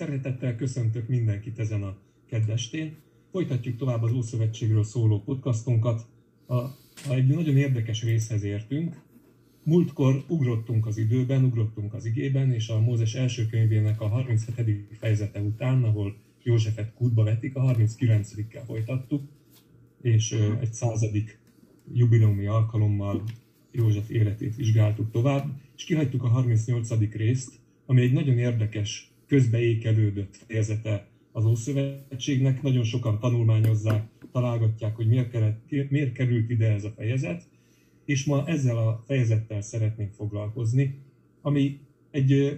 Szeretettel köszöntök mindenkit ezen a kedvestén. Folytatjuk tovább az Ószövetségről szóló podcastunkat. A, a egy nagyon érdekes részhez értünk. Múltkor ugrottunk az időben, ugrottunk az igében, és a Mózes első könyvének a 37. fejezete után, ahol Józsefet kútba vetik, a 39-kel folytattuk, és egy századik jubileumi alkalommal József életét vizsgáltuk tovább, és kihagytuk a 38. részt, ami egy nagyon érdekes, közbeékelődött fejezete az Ószövetségnek. Nagyon sokan tanulmányozzák, találgatják, hogy miért, kellett, miért került ide ez a fejezet, és ma ezzel a fejezettel szeretnénk foglalkozni, ami egy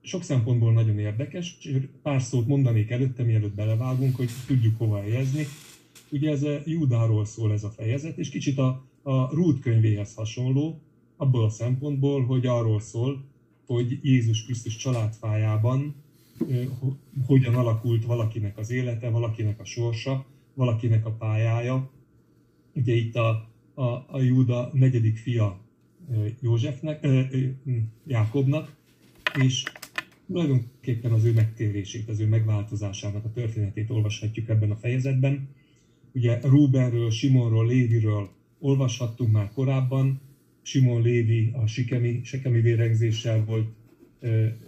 sok szempontból nagyon érdekes, pár szót mondanék előtte, mielőtt belevágunk, hogy tudjuk hova helyezni. Ugye ez a Júdáról szól ez a fejezet, és kicsit a, a Rút könyvéhez hasonló, abból a szempontból, hogy arról szól, hogy Jézus Krisztus családfájában hogyan alakult valakinek az élete, valakinek a sorsa, valakinek a pályája. Ugye itt a, a, a Júda negyedik fia Józsefnek, Jákobnak, és tulajdonképpen az ő megtérését, az ő megváltozásának a történetét olvashatjuk ebben a fejezetben. Ugye Rubenről, Simonról, Léviről olvashattunk már korábban, Simon Lévi a sikemi, sikemi vérengzéssel volt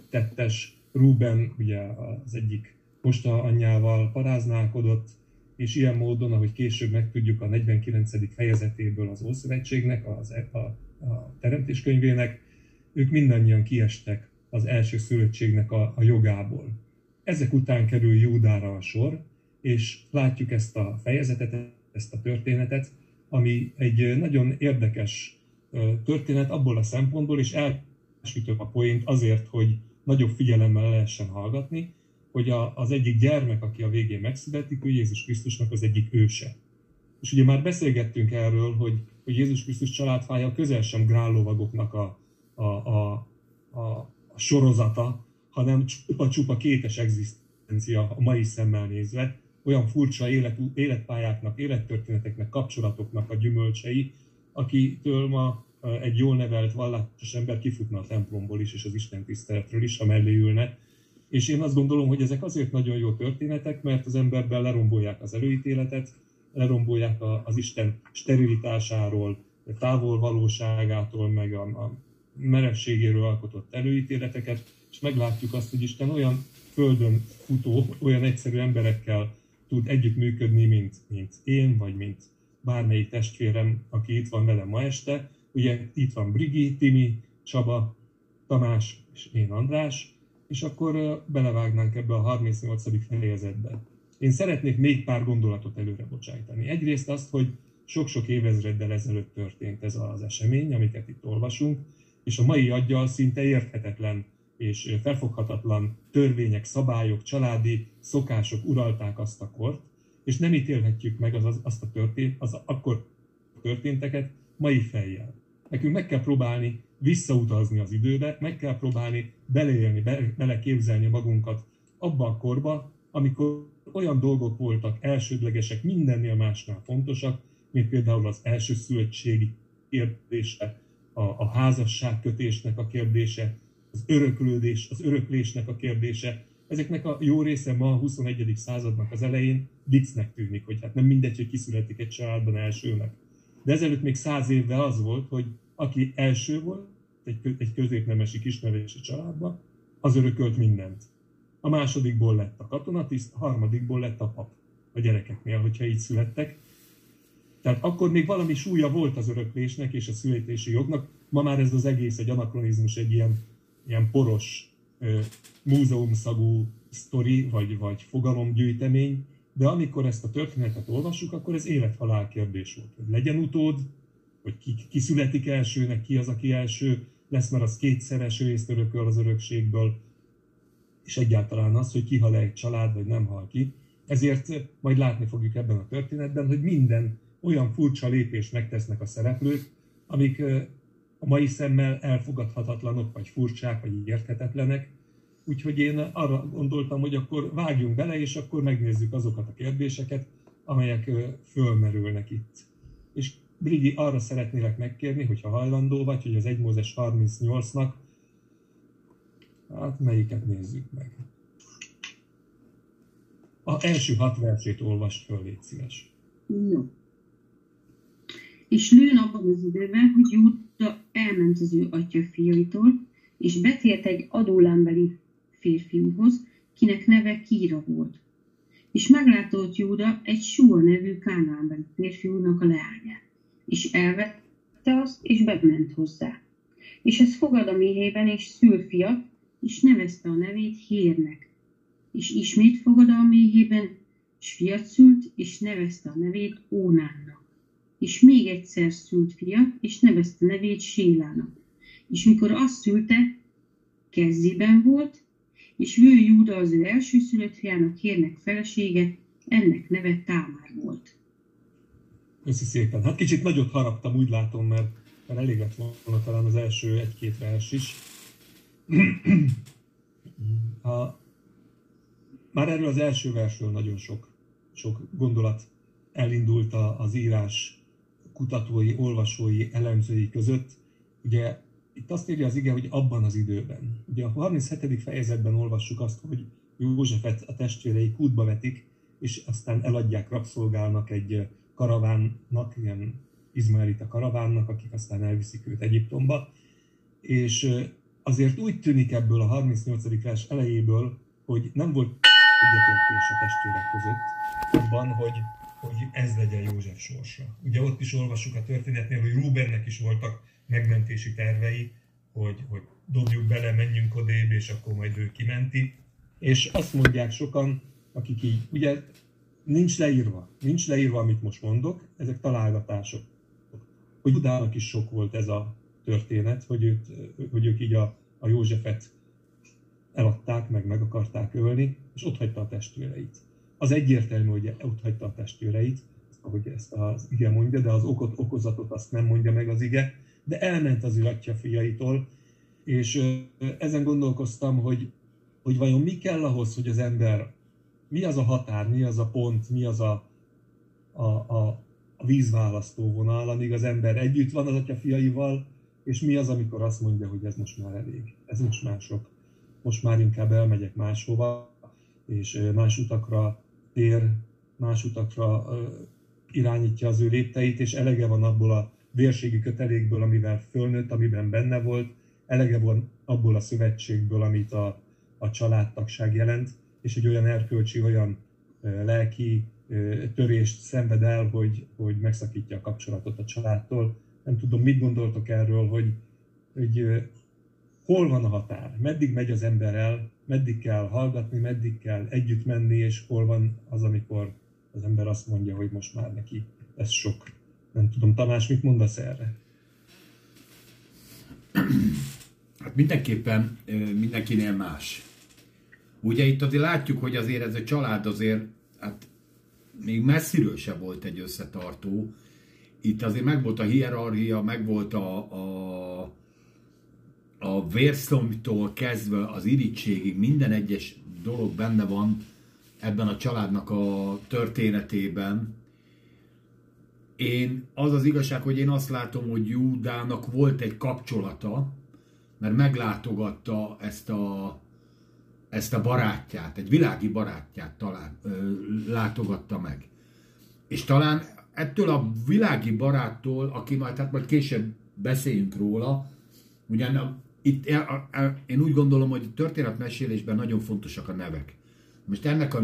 tettes, Ruben ugye az egyik posta anyjával paráználkodott, és ilyen módon, ahogy később megtudjuk a 49. fejezetéből az Ószövetségnek, az, e, a, a teremtéskönyvének, ők mindannyian kiestek az első szülöttségnek a, a jogából. Ezek után kerül Júdára a sor, és látjuk ezt a fejezetet, ezt a történetet, ami egy nagyon érdekes történet abból a szempontból, és elsütök a poént azért, hogy nagyobb figyelemmel lehessen hallgatni, hogy a, az egyik gyermek, aki a végén megszületik, hogy Jézus Krisztusnak az egyik őse. És ugye már beszélgettünk erről, hogy, hogy Jézus Krisztus családfája közel sem grállovagoknak a, a, a, a, a sorozata, hanem csupa-csupa kétes egzisztencia a mai szemmel nézve, olyan furcsa élet, életpályáknak, élettörténeteknek, kapcsolatoknak a gyümölcsei, akitől ma egy jól nevelt vallásos ember kifutna a templomból is, és az Isten tiszteletről is, ha mellé ülne. És én azt gondolom, hogy ezek azért nagyon jó történetek, mert az emberben lerombolják az előítéletet, lerombolják az Isten sterilitásáról, távol valóságától, meg a, a merevségéről alkotott előítéleteket, és meglátjuk azt, hogy Isten olyan földön futó, olyan egyszerű emberekkel tud együttműködni, mint, mint én, vagy mint bármelyik testvérem, aki itt van velem ma este. Ugye itt van Brigi, Timi, Csaba, Tamás és én András, és akkor belevágnánk ebbe a 38. fejezetbe. Én szeretnék még pár gondolatot előre bocsájtani. Egyrészt azt, hogy sok-sok évezreddel ezelőtt történt ez az esemény, amiket itt olvasunk, és a mai aggyal szinte érthetetlen és felfoghatatlan törvények, szabályok, családi szokások uralták azt a kort, és nem ítélhetjük meg az, az, azt a történt, az akkor történteket mai fejjel. Nekünk meg kell próbálni visszautazni az időbe, meg kell próbálni beleélni, be, beleképzelni magunkat abba a korba, amikor olyan dolgok voltak elsődlegesek, mindennél másnál fontosak, mint például az első szülöttségi kérdése, a, a házasságkötésnek a kérdése, az öröklődés, az öröklésnek a kérdése, ezeknek a jó része ma a 21. századnak az elején viccnek tűnik, hogy hát nem mindegy, hogy kiszületik egy családban elsőnek. De ezelőtt még száz évvel az volt, hogy aki első volt, egy, egy középnemesi kisnevési családban, az örökölt mindent. A másodikból lett a katonatiszt, a harmadikból lett a pap a gyerekeknél, hogyha így születtek. Tehát akkor még valami súlya volt az öröklésnek és a születési jognak, ma már ez az egész egy anakronizmus, egy ilyen, ilyen poros múzeumszagú sztori, vagy, vagy fogalomgyűjtemény, de amikor ezt a történetet olvassuk, akkor ez élethalál kérdés volt. Hogy legyen utód, hogy ki, ki születik elsőnek, ki az, aki első lesz, mert az kétszeres részt örököl az örökségből, és egyáltalán az, hogy ki hal egy család, vagy nem hal ki. Ezért majd látni fogjuk ebben a történetben, hogy minden olyan furcsa lépést megtesznek a szereplők, amik a mai szemmel elfogadhatatlanok, vagy furcsák, vagy érthetetlenek. Úgyhogy én arra gondoltam, hogy akkor vágjunk bele, és akkor megnézzük azokat a kérdéseket, amelyek fölmerülnek itt. És Brigi, arra szeretnélek megkérni, hogyha hajlandó vagy, hogy az 1 Mózes 38-nak, hát melyiket nézzük meg. A első hat versét olvast föl, légy szíves. Jó. És lőn abban az időben, hogy Júda elment az ő atya fiaitól, és betért egy adólámbeli férfiúhoz, kinek neve Kíra volt. És meglátott Júda egy Sua nevű kánálbeli férfiúnak a leányát, és elvette azt, és bement hozzá. És ez fogad a méhében, és szül fiat, és nevezte a nevét Hírnek. És ismét fogad a méhében, és fiat szült, és nevezte a nevét Ónánnak. És még egyszer szült fiat, és nevezte nevét Sélának. És mikor azt szülte, kezében volt, és ő Júda az ő elsőszülött fiának Hírnek felesége, ennek neve Támár volt. Köszi szépen. Hát kicsit nagyot haraptam, úgy látom, mert, mert elég lett volna talán az első egy-két vers is. A, már erről az első versről nagyon sok, sok gondolat elindult az írás kutatói, olvasói, elemzői között. Ugye itt azt írja az ige, hogy abban az időben. Ugye a 37. fejezetben olvassuk azt, hogy Józsefet a testvérei kútba vetik, és aztán eladják rabszolgálnak egy karavánnak, ilyen izmaelita karavánnak, akik aztán elviszik őt Egyiptomba. És azért úgy tűnik ebből a 38. vers elejéből, hogy nem volt egyetértés a testvérek között abban, hogy, hogy ez legyen József sorsa. Ugye ott is olvassuk a történetnél, hogy Rubennek is voltak megmentési tervei, hogy, hogy dobjuk bele, menjünk odébb, és akkor majd ő kimenti. És azt mondják sokan, akik így, ugye nincs leírva, nincs leírva, amit most mondok, ezek találgatások. Hogy Judának is sok volt ez a történet, hogy, őt, hogy ők így a, a Józsefet eladták, meg meg akarták ölni, és ott hagyta a testvéreit. Az egyértelmű, hogy ott hagyta a testvéreit, ahogy ezt az ige mondja, de az okot, okozatot azt nem mondja meg az ige, de elment az ő atya fiaitól, és ezen gondolkoztam, hogy, hogy vajon mi kell ahhoz, hogy az ember, mi az a határ, mi az a pont, mi az a, a, a, a vízválasztó vonal, amíg az ember együtt van az atya fiaival, és mi az, amikor azt mondja, hogy ez most már elég, ez most már sok, most már inkább elmegyek máshova, és más utakra tér, más utakra irányítja az ő lépteit, és elege van abból a vérségi kötelékből, amivel fölnőtt, amiben benne volt, elege van abból a szövetségből, amit a, a családtagság jelent, és egy olyan erkölcsi, olyan lelki törést szenved el, hogy, hogy megszakítja a kapcsolatot a családtól. Nem tudom, mit gondoltok erről, hogy, hogy hol van a határ, meddig megy az ember el, meddig kell hallgatni, meddig kell együtt menni, és hol van az, amikor az ember azt mondja, hogy most már neki ez sok. Nem tudom, Tamás, mit mondasz erre? Hát mindenképpen mindenkinél más. Ugye itt azért látjuk, hogy azért ez a család azért, hát még messziről se volt egy összetartó. Itt azért megvolt a hierarchia, megvolt a, a, a vérszomtól kezdve az irítségig minden egyes dolog benne van ebben a családnak a történetében. Én, az az igazság, hogy én azt látom, hogy Júdának volt egy kapcsolata, mert meglátogatta ezt a, ezt a barátját, egy világi barátját talán ö, látogatta meg. És talán ettől a világi baráttól, aki majd, hát majd később beszéljünk róla, ugyan a, itt a, a, én úgy gondolom, hogy történetmesélésben nagyon fontosak a nevek. Most ennek a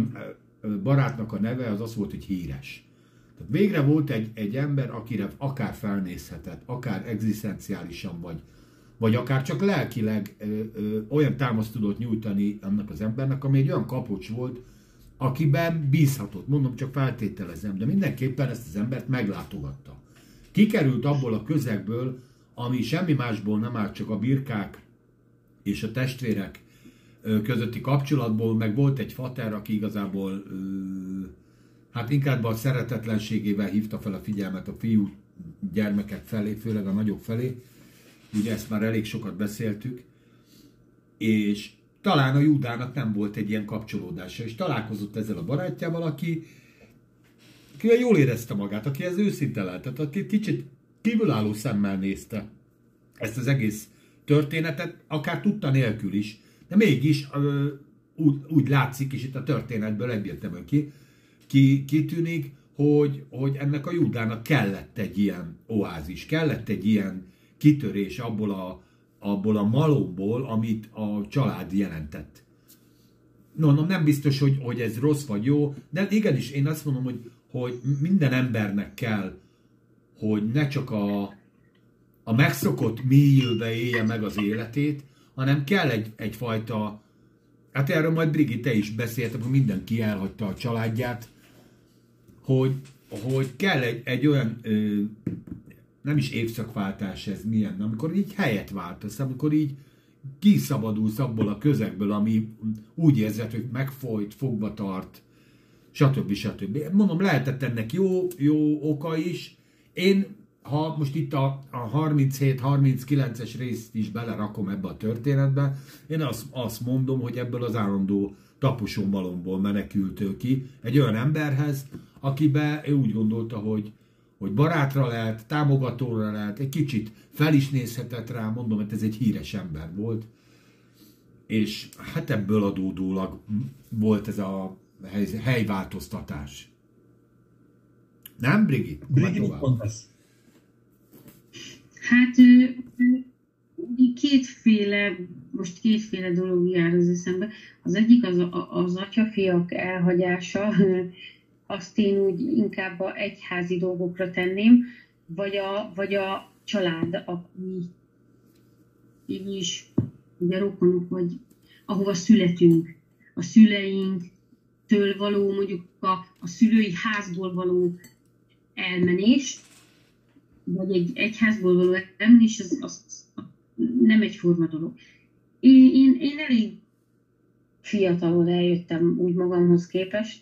barátnak a neve az az volt, hogy híres. Tehát végre volt egy, egy ember, akire akár felnézhetett, akár egzisztenciálisan, vagy, vagy akár csak lelkileg ö, ö, olyan támaszt tudott nyújtani annak az embernek, ami egy olyan kapocs volt, akiben bízhatott. Mondom, csak feltételezem, de mindenképpen ezt az embert meglátogatta. Kikerült abból a közegből, ami semmi másból nem áll, csak a birkák és a testvérek közötti kapcsolatból, meg volt egy fater, aki igazából hát inkább a szeretetlenségével hívta fel a figyelmet a fiú gyermekek felé, főleg a nagyobb felé. Ugye ezt már elég sokat beszéltük. És talán a Júdának nem volt egy ilyen kapcsolódása, és találkozott ezzel a barátjával, aki, aki jól érezte magát, aki ez őszinte lehetett, aki kicsit kívülálló szemmel nézte ezt az egész történetet, akár tudta nélkül is, de mégis ö, úgy, úgy látszik, és itt a történetből egyértelműen ki, ki, kitűnik, hogy, hogy ennek a Júdának kellett egy ilyen oázis, kellett egy ilyen kitörés abból a, abból a malomból, amit a család jelentett. No, no, nem biztos, hogy, hogy ez rossz vagy jó, de igenis, én azt mondom, hogy, hogy minden embernek kell, hogy ne csak a, a megszokott mélyülbe élje meg az életét, hanem kell egy, egyfajta, hát erről majd Brigitte is beszélt, hogy mindenki elhagyta a családját, hogy, hogy kell egy, egy olyan, ö, nem is évszakváltás ez milyen, amikor így helyet váltasz, amikor így kiszabadulsz abból a közegből, ami úgy érzed, hogy megfolyt, fogva tart, stb. stb. Mondom, lehetett ennek jó, jó oka is. Én, ha most itt a, a 37-39-es részt is belerakom ebbe a történetbe, én azt, azt mondom, hogy ebből az állandó taposómalomból menekült ő ki egy olyan emberhez, akibe ő úgy gondolta, hogy, hogy barátra lehet, támogatóra lehet, egy kicsit fel is nézhetett rá, mondom, hogy ez egy híres ember volt, és hát ebből adódólag volt ez a hely, helyváltoztatás. Nem, Brigit? Brigit, mit mondasz? Hát kétféle, most kétféle dolog jár az eszembe. Az egyik az, az atyafiak elhagyása, azt én úgy inkább a egyházi dolgokra tenném, vagy a, vagy a család, aki így is, ugye rokonok, vagy ahova születünk, a szüleinktől való, mondjuk a, a szülői házból való elmenés, vagy egy egyházból való elmenés, az, az nem egyforma dolog. Én, én, én elég fiatalon eljöttem úgy magamhoz képest,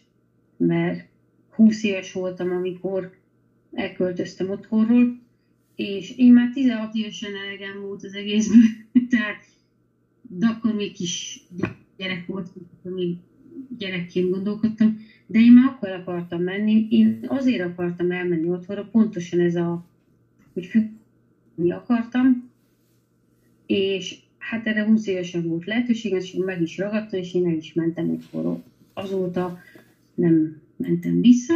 mert 20 éves voltam, amikor elköltöztem otthonról, és én már 16 évesen elegem volt az egészből, tehát de akkor még kis gyerek volt, még gyerekként gondolkodtam, de én már akkor akartam menni, én azért akartam elmenni otthonra, pontosan ez a, hogy függni akartam, és hát erre 20 évesen volt lehetőség, és meg is ragadtam, és én el is mentem otthonról. Azóta nem mentem vissza,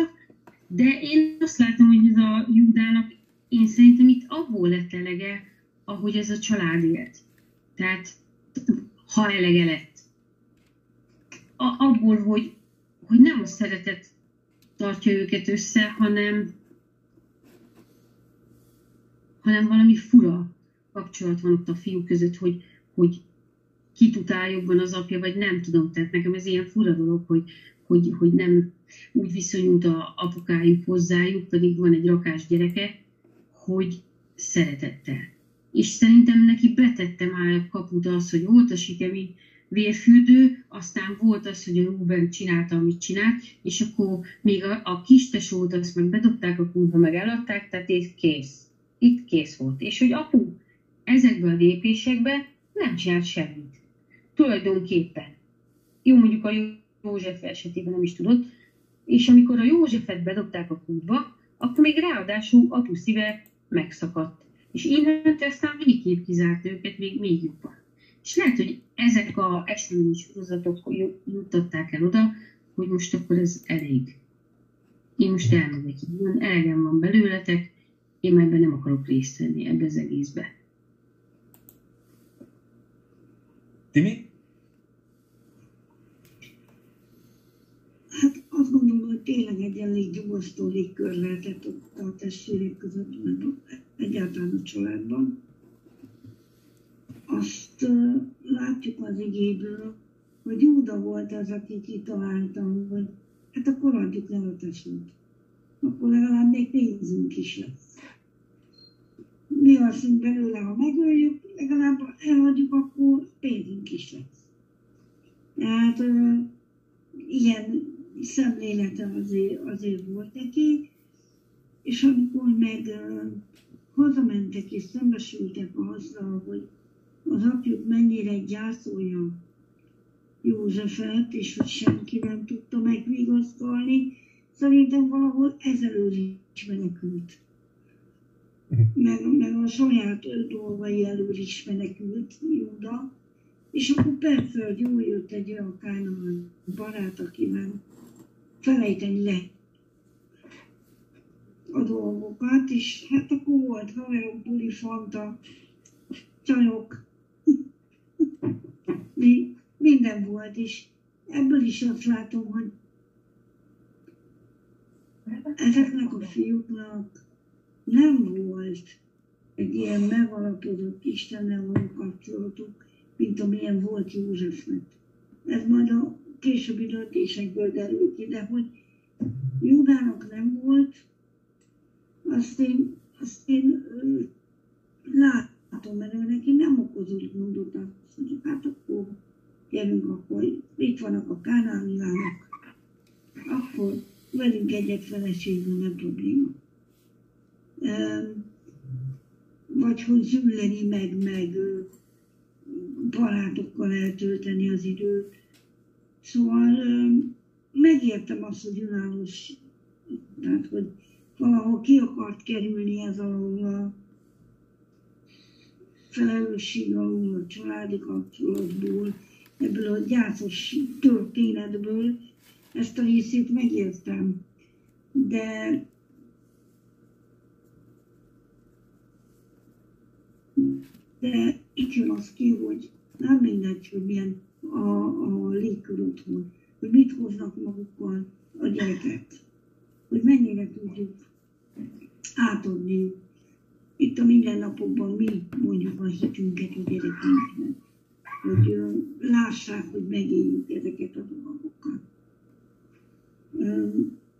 de én azt látom, hogy ez a Júdának, én szerintem itt abból lett elege, ahogy ez a család élt. Tehát, ha elege lett. Abból, hogy, hogy nem a szeretet tartja őket össze, hanem, hanem valami fura kapcsolat van ott a fiú között, hogy, hogy ki tudál jobban az apja, vagy nem tudom. Tehát nekem ez ilyen fura dolog, hogy, hogy, hogy nem úgy viszonyult a apukájuk hozzájuk, pedig van egy rakás gyereke, hogy szeretettel. És szerintem neki betette már a kaput az, hogy volt a sikemi vérfürdő, aztán volt az, hogy a Ruben csinálta, amit csinált, és akkor még a, a kis tesót azt meg bedobták a kútba, meg eladták, tehát itt kész. Itt kész volt. És hogy apu ezekben a lépésekben nem csinált semmit. Tulajdonképpen. Jó, mondjuk a József esetében nem is tudott, és amikor a Józsefet bedobták a kútba, akkor még ráadásul apu szíve megszakadt. És innentől aztán végképp kizárt őket még, még jobban. És lehet, hogy ezek a eseményi sorozatok juttatták el oda, hogy most akkor ez elég. Én most elmegyek innen, elegem van belőletek, én már ebben nem akarok részt venni ebbe az egészbe. Timi? Hát azt gondolom, hogy tényleg egy elég nyugasztó légkör lehetett ott a testvérek között, meg egyáltalán a családban. Azt látjuk az igéből, hogy Júda volt az, aki kitalálta, hogy hát akkor adjuk le tesót. Akkor legalább még pénzünk is lesz. Mi alszunk belőle, ha megöljük, legalább elhagyjuk, akkor pénzünk is lesz. Tehát uh, ilyen szemlélete azért, azért volt neki, és amikor meg uh, hazamentek és szembesültek azzal, hogy az apjuk mennyire gyászolja Józsefet, és hogy senki nem tudta megvigasztalni, szerintem valahol ezelőtt is menekült. Meg, meg a saját dolgai elől is menekült Júda, És akkor persze, hogy jó jött egy olyan kánon barát, akivel felejteni le a dolgokat, és hát akkor volt haverok, buli, fanta, csajok, mi, minden volt, és ebből is azt látom, hogy ezeknek a fiúknak nem volt egy ilyen megalapozott Istennel való kapcsolatuk, mint amilyen volt Józsefnek. Ez majd a későbbi döntésekből derül ki, de hogy Júdának nem volt, azt én, azt én látom, mert ő neki nem okozott gondot azt, hogy hát akkor gyerünk, akkor itt vannak a kánániának, akkor velünk egyet feleségül nem probléma. Vagy hogy zülleni meg, meg barátokkal eltölteni az időt. Szóval megértem azt, hogy önállós, tehát hogy valahol ki akart kerülni ez alól a felelősség alól, a családi kapcsolatból, ebből a gyászos történetből, ezt a részét megértem. De de itt jön az ki, hogy nem mindegy, hogy milyen a, a légkör hogy mit hoznak magukkal a gyereket, hogy mennyire tudjuk átadni itt a mindennapokban mi mondjuk a hitünket a gyerekeinknek, hogy lássák, hogy megéljük ezeket a dolgokat.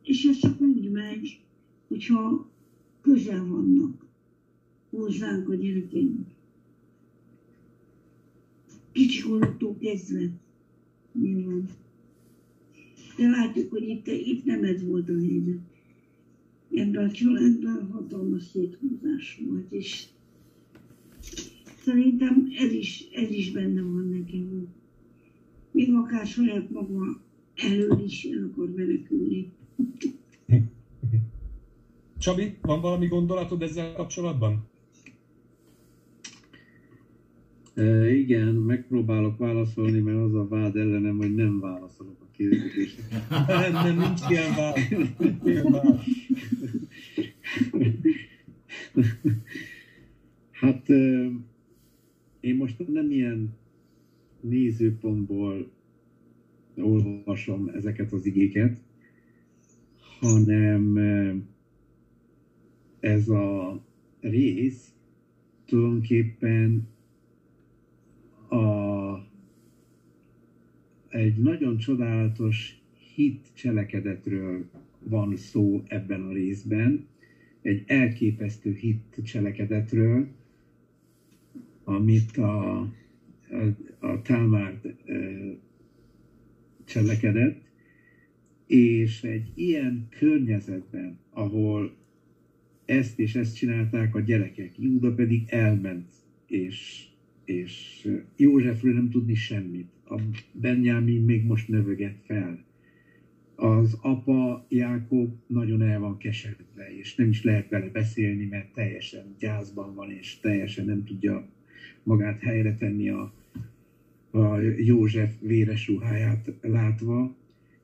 És ez csak úgy megy, hogyha közel vannak hozzánk a gyerekeink. Kicsi korottól kezdve nyilván. De látjuk, hogy itt, itt nem ez volt a helyzet. Ebben a családban hatalmas széthúzás volt, és szerintem ez is, ez is benne van nekem. Még akár saját maga elől is el akar menekülni. Csabi, van valami gondolatod ezzel kapcsolatban? E, igen, megpróbálok válaszolni, mert az a vád ellenem, hogy nem válaszolok a nem, nem, nincs ilyen vád. hát én most nem ilyen nézőpontból olvasom ezeket az igéket, hanem ez a rész tulajdonképpen a, egy nagyon csodálatos hit cselekedetről van szó ebben a részben, egy elképesztő hit cselekedetről, amit a, a, a Támár cselekedett, és egy ilyen környezetben, ahol ezt és ezt csinálták a gyerekek, Júda pedig elment, és, és Józsefről nem tudni semmit. A Benjamin még most növöget fel. Az apa Jákob nagyon el van keseredve, és nem is lehet vele beszélni, mert teljesen gyászban van, és teljesen nem tudja magát helyre tenni a, a József véres ruháját látva.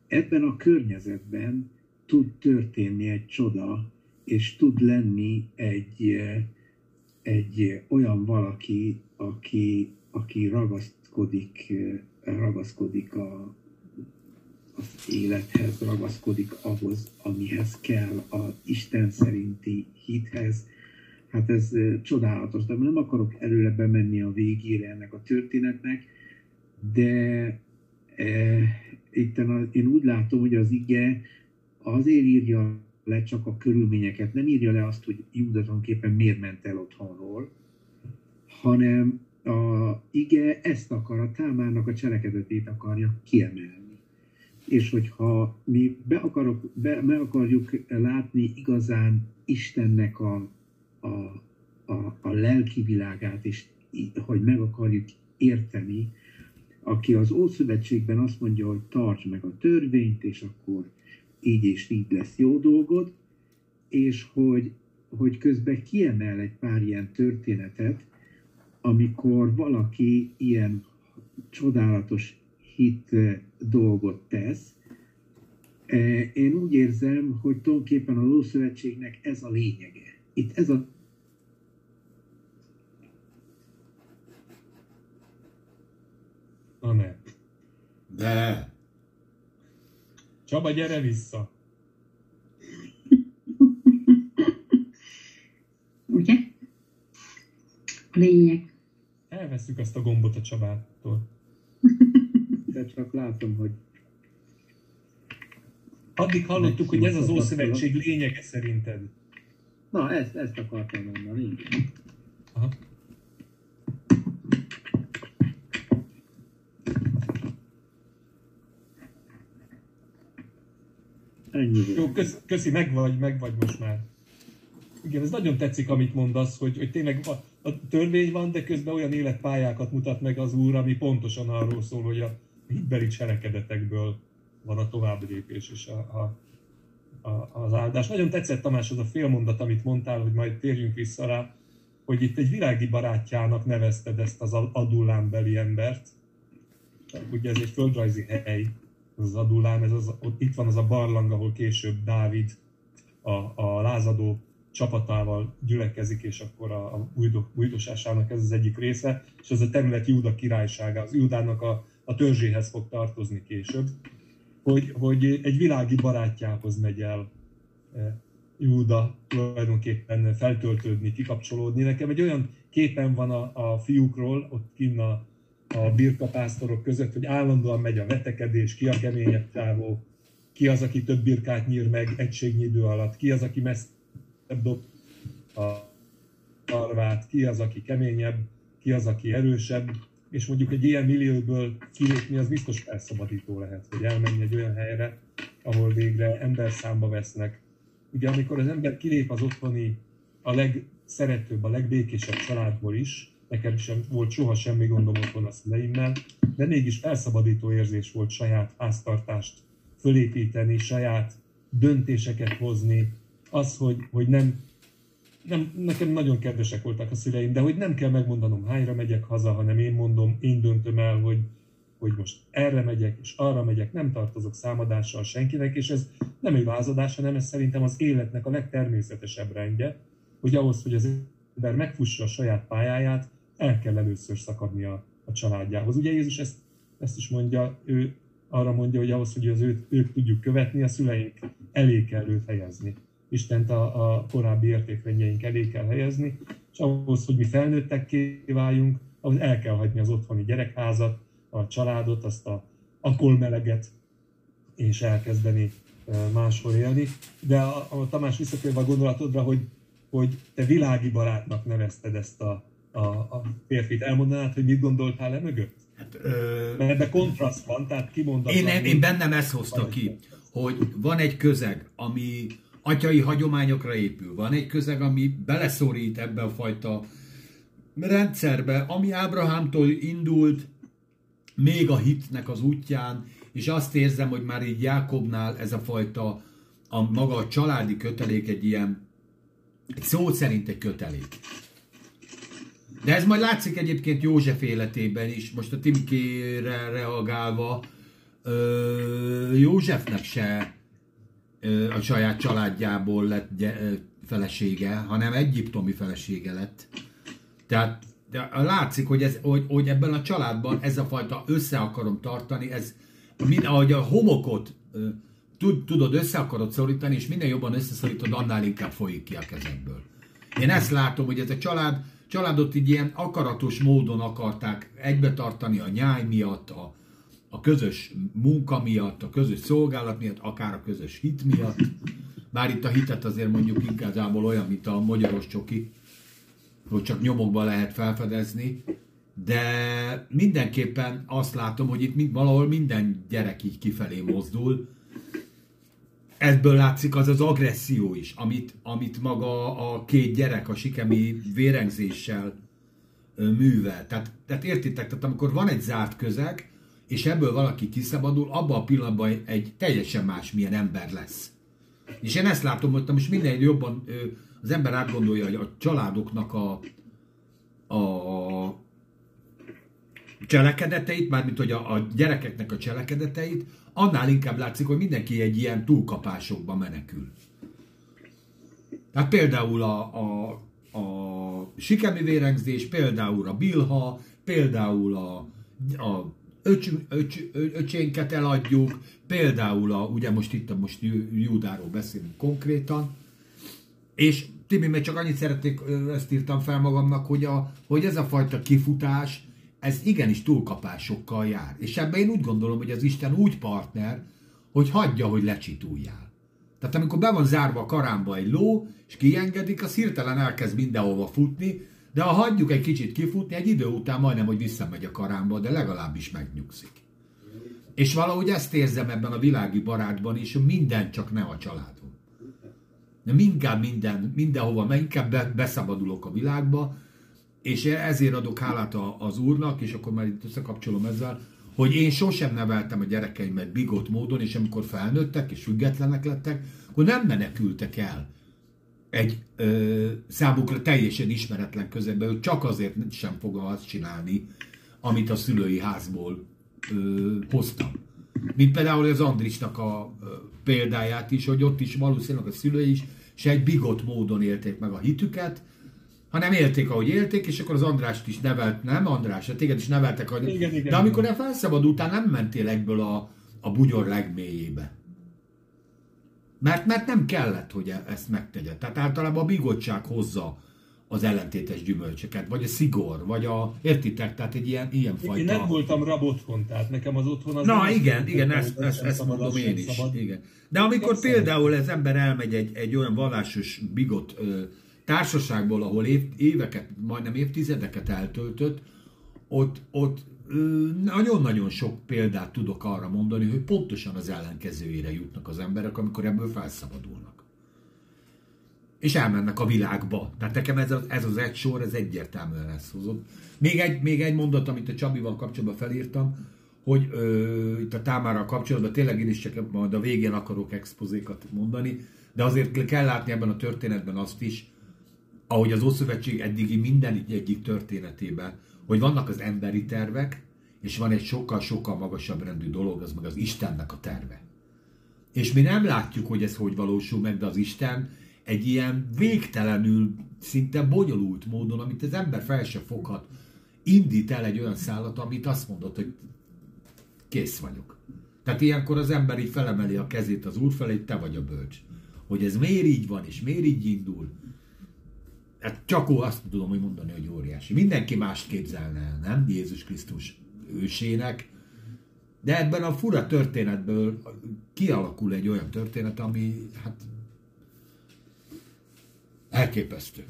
Ebben a környezetben tud történni egy csoda, és tud lenni egy, egy olyan valaki, aki, aki ragaszkodik, ragaszkodik a, az élethez, ragaszkodik ahhoz, amihez kell, a Isten szerinti hithez. Hát ez csodálatos, de nem akarok előre bemenni a végére ennek a történetnek, de e, itt én úgy látom, hogy az ige azért írja le csak a körülményeket, nem írja le azt, hogy Júda tulajdonképpen miért ment el otthonról, hanem a ige ezt akar, a támárnak a cselekedetét akarja kiemelni. És hogyha mi be, akarok, be, be akarjuk látni igazán Istennek a, a, a, a lelki világát, és hogy meg akarjuk érteni, aki az Ószövetségben azt mondja, hogy tarts meg a törvényt, és akkor így és így lesz jó dolgod, és hogy, hogy közben kiemel egy pár ilyen történetet, amikor valaki ilyen csodálatos hit dolgot tesz. Én úgy érzem, hogy tulajdonképpen az Ószövetségnek ez a lényege. Itt ez a Na ne. De Csaba, gyere vissza. Ugye? A lényeg. Elveszük azt a gombot a Csabától. de csak látom, hogy Addig hallottuk, hogy ez az Ószövetség lényege szerinted. na ezt, ezt akartam mondani. Aha. Ennyi. Jó, kösz, köszi, meg vagy, meg vagy most már. Igen, ez nagyon tetszik, amit mondasz, hogy, hogy tényleg a, a törvény van, de közben olyan életpályákat mutat meg az úr, ami pontosan arról szól, hogy a hitbeli cselekedetekből van a továbblépés és a, a, a, az áldás. Nagyon tetszett Tamás az a félmondat, amit mondtál, hogy majd térjünk vissza rá, hogy itt egy világi barátjának nevezted ezt az adullámbeli embert. Ugye ez egy földrajzi hely, az Adulám, ez az, ott itt van az a barlang, ahol később Dávid a, a lázadó csapatával gyülekezik, és akkor a, a újdosásának ez az egyik része, és ez a terület Júda királysága, az Júdának a, a törzséhez fog tartozni később, hogy, hogy egy világi barátjához megy el e, Júda tulajdonképpen feltöltődni, kikapcsolódni. Nekem egy olyan képen van a, a fiúkról, ott kinn a, a birkapásztorok között, hogy állandóan megy a vetekedés, ki a keményebb csávó, ki az, aki több birkát nyír meg egységnyi idő alatt, ki az, aki messzebb dob a arvát, ki az, aki keményebb, ki az, aki erősebb, és mondjuk egy ilyen millióból kilépni, az biztos felszabadító lehet, hogy elmenni egy olyan helyre, ahol végre ember számba vesznek. Ugye amikor az ember kilép az otthoni, a legszeretőbb, a legbékésebb családból is, nekem sem volt soha semmi gondom otthon a szüleimmel, de mégis felszabadító érzés volt saját háztartást fölépíteni, saját döntéseket hozni, az, hogy, hogy nem, nem, nekem nagyon kedvesek voltak a szüleim, de hogy nem kell megmondanom, hányra megyek haza, hanem én mondom, én döntöm el, hogy, hogy most erre megyek, és arra megyek, nem tartozok számadással senkinek, és ez nem egy lázadás, hanem ez szerintem az életnek a legtermészetesebb rendje, hogy ahhoz, hogy az ember megfussa a saját pályáját, el kell először szakadni a, családjához. Ugye Jézus ezt, ezt is mondja, ő arra mondja, hogy ahhoz, hogy az őt, őt tudjuk követni, a szüleink elé kell őt helyezni. Istent a, a korábbi értékrendjeink elé kell helyezni, és ahhoz, hogy mi felnőttek váljunk, ahhoz el kell hagyni az otthoni gyerekházat, a családot, azt a akolmeleget, és elkezdeni máshol élni. De a, a Tamás visszatérve a gondolatodra, hogy, hogy te világi barátnak nevezted ezt a, a, a férfit. Elmondanád, hogy mit gondoltál e mögött? hát, ö, Mert ebben kontraszt van, tehát kimondatlan. én, én bennem ezt hozta ki, hogy van egy közeg, ami atyai hagyományokra épül, van egy közeg, ami beleszorít ebbe a fajta rendszerbe, ami Ábrahámtól indult, még a hitnek az útján, és azt érzem, hogy már így Jákobnál ez a fajta, a maga a családi kötelék egy ilyen, egy szó szerint egy kötelék. De ez majd látszik egyébként József életében is, most a Timkére reagálva, ö, Józsefnek se ö, a saját családjából lett gy- ö, felesége, hanem egyiptomi felesége lett. Tehát de látszik, hogy, ez, hogy, hogy ebben a családban ez a fajta össze akarom tartani, ez mind, ahogy a homokot ö, tud, tudod, össze akarod szorítani, és minél jobban összeszorítod, annál inkább folyik ki a kezedből. Én ezt látom, hogy ez a család, családot így ilyen akaratos módon akarták egybe tartani a nyáj miatt, a, a közös munka miatt, a közös szolgálat miatt, akár a közös hit miatt. Bár itt a hitet azért mondjuk igazából olyan, mint a magyaros csoki, hogy csak nyomokban lehet felfedezni, de mindenképpen azt látom, hogy itt valahol minden gyerek így kifelé mozdul. Ebből látszik az az agresszió is, amit, amit maga a két gyerek a sikemi vérengzéssel művel. Tehát, tehát értitek, tehát amikor van egy zárt közeg, és ebből valaki kiszabadul, abban a pillanatban egy teljesen másmilyen ember lesz. És én ezt látom, hogy most minden jobban az ember átgondolja, hogy a családoknak a, a cselekedeteit, mármint hogy a, a gyerekeknek a cselekedeteit, annál inkább látszik, hogy mindenki egy ilyen túlkapásokba menekül. Tehát például a, a, a sikemi vérengzés, például a bilha, például a, a öcs, öcs, öcsénket eladjuk, például a, ugye most itt most Júdáról beszélünk konkrétan, és Tibi, még csak annyit szeretnék, ezt írtam fel magamnak, hogy, a, hogy ez a fajta kifutás, ez igenis túlkapásokkal jár. És ebben én úgy gondolom, hogy az Isten úgy partner, hogy hagyja, hogy lecsituljál. Tehát amikor be van zárva a karámba egy ló, és kiengedik, az hirtelen elkezd mindenhova futni, de ha hagyjuk egy kicsit kifutni, egy idő után majdnem, hogy visszamegy a karámba, de legalábbis megnyugszik. És valahogy ezt érzem ebben a világi barátban is, hogy minden csak ne a családom. Nem inkább minden, mindenhova, mert inkább be, beszabadulok a világba, és ezért adok hálát az úrnak, és akkor már itt összekapcsolom ezzel, hogy én sosem neveltem a gyerekeimet bigott módon, és amikor felnőttek és függetlenek lettek, akkor nem menekültek el egy ö, számukra teljesen ismeretlen közegbe, hogy csak azért sem fogom azt csinálni, amit a szülői házból ö, hoztam. Mint például az Andrisnak a ö, példáját is, hogy ott is valószínűleg a szülői is se egy bigott módon élték meg a hitüket, hanem élték, ahogy élték, és akkor az Andrást is nevelt, nem András, hát téged is neveltek, hogy... Igen, igen, de amikor felszabadultál, nem mentél egyből a, a bugyor legmélyébe. Mert, mert nem kellett, hogy e- ezt megtegye. Tehát általában a bigottság hozza az ellentétes gyümölcsöket, vagy a szigor, vagy a, értitek, tehát egy ilyen, ilyen fajta... Én nem voltam rab otthon, tehát nekem az otthon az... Na igen, igen, ezt, ezt, ezt mondom én is. Szabad. Igen. De amikor nem például ez ember elmegy egy, egy olyan vallásos bigot ö, társaságból, ahol év, éveket, majdnem évtizedeket eltöltött, ott, ott nagyon-nagyon sok példát tudok arra mondani, hogy pontosan az ellenkezőjére jutnak az emberek, amikor ebből felszabadulnak. És elmennek a világba. Tehát nekem ez az, ez az egy sor, ez egyértelműen ezt hozott. Még egy, még egy mondat, amit a Csabival kapcsolatban felírtam, hogy ö, itt a támára kapcsolatban tényleg én is csak majd a végén akarok expozékat mondani, de azért kell látni ebben a történetben azt is, ahogy az Ószövetség eddigi minden egyik történetében, hogy vannak az emberi tervek, és van egy sokkal-sokkal magasabb rendű dolog, az meg az Istennek a terve. És mi nem látjuk, hogy ez hogy valósul meg, de az Isten egy ilyen végtelenül, szinte bonyolult módon, amit az ember fel se foghat, indít el egy olyan szállat, amit azt mondott, hogy kész vagyok. Tehát ilyenkor az ember így felemeli a kezét az úr felé, te vagy a bölcs. Hogy ez miért így van, és miért így indul, hát csak azt tudom, hogy mondani, hogy óriási. Mindenki mást képzelne el, nem? Jézus Krisztus ősének. De ebben a fura történetből kialakul egy olyan történet, ami hát elképesztő.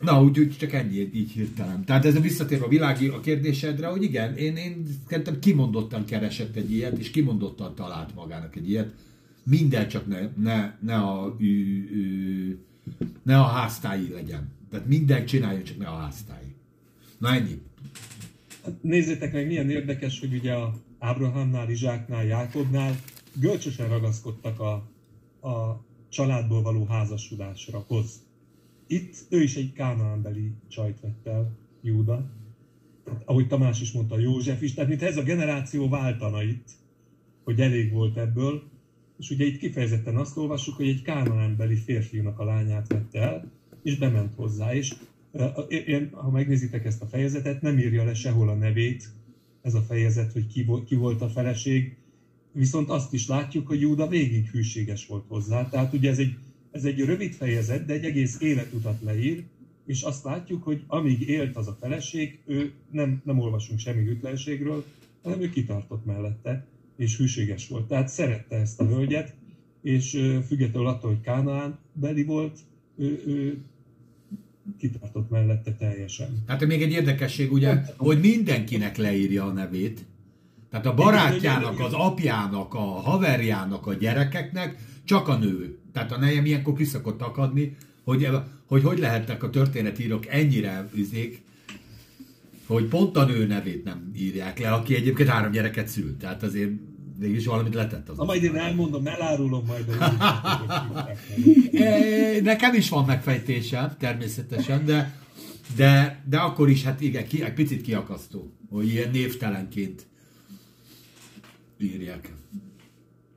Na, úgyhogy csak ennyi, így hirtelen. Tehát ez a visszatér a világi a kérdésedre, hogy igen, én, én szerintem kimondottan keresett egy ilyet, és kimondottan talált magának egy ilyet. Minden csak ne, ne, ne a ü, ü, ne a háztái legyen. Tehát minden csinálja, csak ne a háztái. Na ennyi. Nézzétek meg, milyen érdekes, hogy ugye a Ábrahámnál, Izsáknál, Jákobnál görcsösen ragaszkodtak a, a családból való házasodásra hoz. Itt ő is egy kánaánbeli csajt vett el, Júda. Hát, ahogy Tamás is mondta, József is. Tehát mint ez a generáció váltana itt, hogy elég volt ebből, és ugye itt kifejezetten azt olvassuk, hogy egy kánaánbeli férfiúnak a lányát vette el, és bement hozzá, és ha megnézitek ezt a fejezetet, nem írja le sehol a nevét ez a fejezet, hogy ki, ki volt a feleség, viszont azt is látjuk, hogy Júda végig hűséges volt hozzá. Tehát ugye ez egy, ez egy rövid fejezet, de egy egész életutat leír, és azt látjuk, hogy amíg élt az a feleség, ő nem, nem olvasunk semmi hűtlenségről, hanem ő kitartott mellette, és hűséges volt. Tehát szerette ezt a hölgyet, és függetlenül attól, hogy Kánaán beli volt, ő, ő kitartott mellette teljesen. Tehát még egy érdekesség, ugye, hogy mindenkinek leírja a nevét. Tehát a barátjának, az apjának, a haverjának, a gyerekeknek csak a nő. Tehát a nejem ilyenkor kiszokott akadni, hogy hogy, hogy lehetnek a történetírok ennyire üzék, hogy pont a nő nevét nem írják le, aki egyébként három gyereket szült. Tehát azért mégis valamit letett az. Na majd én elmondom, elárulom majd. Nekem is van megfejtésem, természetesen, de De, de akkor is, hát igen, ki, egy picit kiakasztó, hogy ilyen névtelenként írják.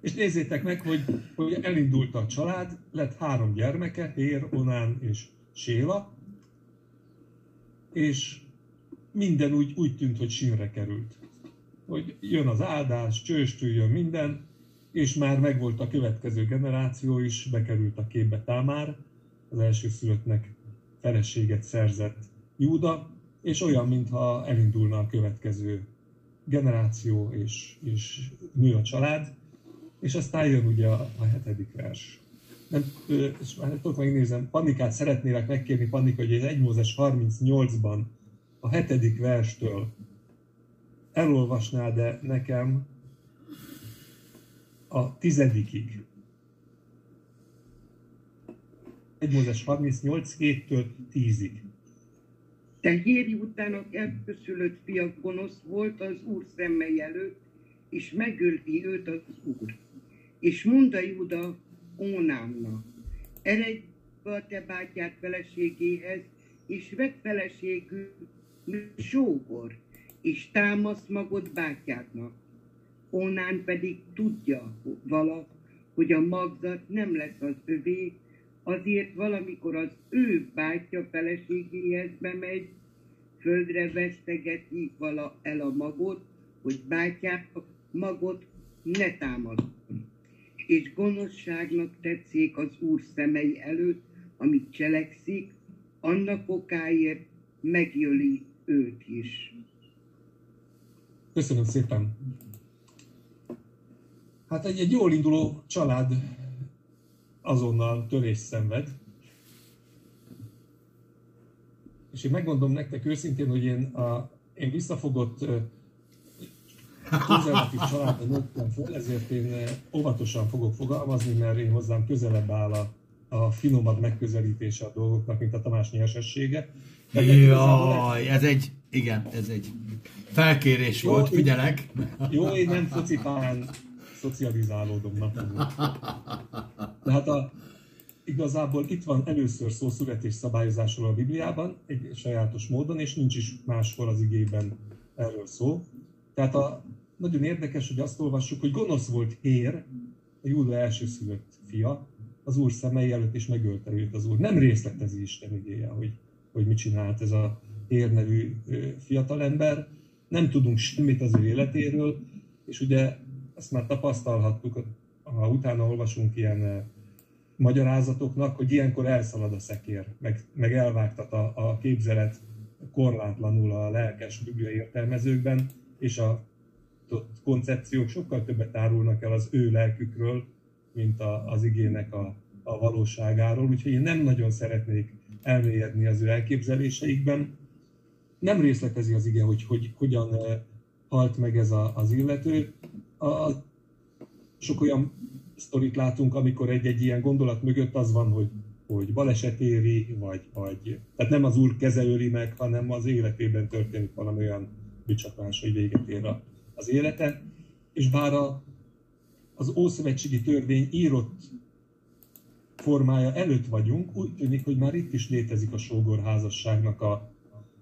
És nézzétek meg, hogy, hogy elindult a család, lett három gyermeke, Hér, Onán és Séla, és minden úgy, úgy tűnt, hogy sínre került. Hogy jön az áldás, csőstül minden, és már megvolt a következő generáció is, bekerült a képbe Támár, az első szülöttnek feleséget szerzett Júda, és olyan, mintha elindulna a következő generáció, és, és nő a család, és aztán jön ugye a, a hetedik vers. Nem, és már tudok megnézem, Panikát szeretnélek megkérni, Panika, hogy ez 1 Mózes 38-ban a hetedik verstől elolvasnád de nekem a tizedikig. 1 Mózes 38, 7-től 10-ig. Te Héri utának elköszülött fia gonosz volt az úr szemmei előtt, és megölti őt az úr. És mondta Júda Ónámnak, eredj be a te bátyád feleségéhez, és vett feleségül sógor, és támasz magod bátyádnak. Onán pedig tudja vala, hogy a magzat nem lesz az övé, azért valamikor az ő bátyja feleségéhez bemegy, földre vesztegeti vala el a magot, hogy bátyák magot ne támadjon. És gonoszságnak tetszik az Úr szemei előtt, amit cselekszik, annak okáért megjöli őt is. Köszönöm szépen. Hát egy, egy jól induló család azonnal törés szenved. És én megmondom nektek őszintén, hogy én, a, én visszafogott konzervatív családban nőttem föl, ezért én óvatosan fogok fogalmazni, mert én hozzám közelebb áll a, a finomabb megközelítése a dolgoknak, mint a Tamás nyersessége. Jaj, ez egy, igen, ez egy felkérés jó, volt, figyelek. Jó, én nem focipán szocializálódom napon. Tehát a, igazából itt van először szó születés szabályozásról a Bibliában, egy sajátos módon, és nincs is máshol az igében erről szó. Tehát a, nagyon érdekes, hogy azt olvassuk, hogy gonosz volt Hér, a Júda elsőszülött fia, az úr szemei előtt, és megölte őt az úr. Nem részletezi Isten igéje, hogy, hogy mit csinált ez a Hér nevű fiatalember. Nem tudunk semmit az ő életéről, és ugye ezt már tapasztalhattuk, ha utána olvasunk ilyen magyarázatoknak, hogy ilyenkor elszalad a szekér, meg, meg elvágtat a, a képzelet korlátlanul a lelkes biblia értelmezőkben, és a koncepciók sokkal többet árulnak el az ő lelkükről, mint a, az igének a, a valóságáról, úgyhogy én nem nagyon szeretnék elmélyedni az ő elképzeléseikben. Nem részletezi az ige, hogy, hogy hogyan halt meg ez a, az illető. A, a, sok olyan sztorit látunk, amikor egy-egy ilyen gondolat mögött az van, hogy, hogy baleset éri, vagy, vagy tehát nem az úr keze öli meg, hanem az életében történik valami olyan bicsakás, hogy véget ér az élete. És bár a, az Ószövetségi Törvény írott formája előtt vagyunk, úgy tűnik, hogy már itt is létezik a sógorházasságnak a,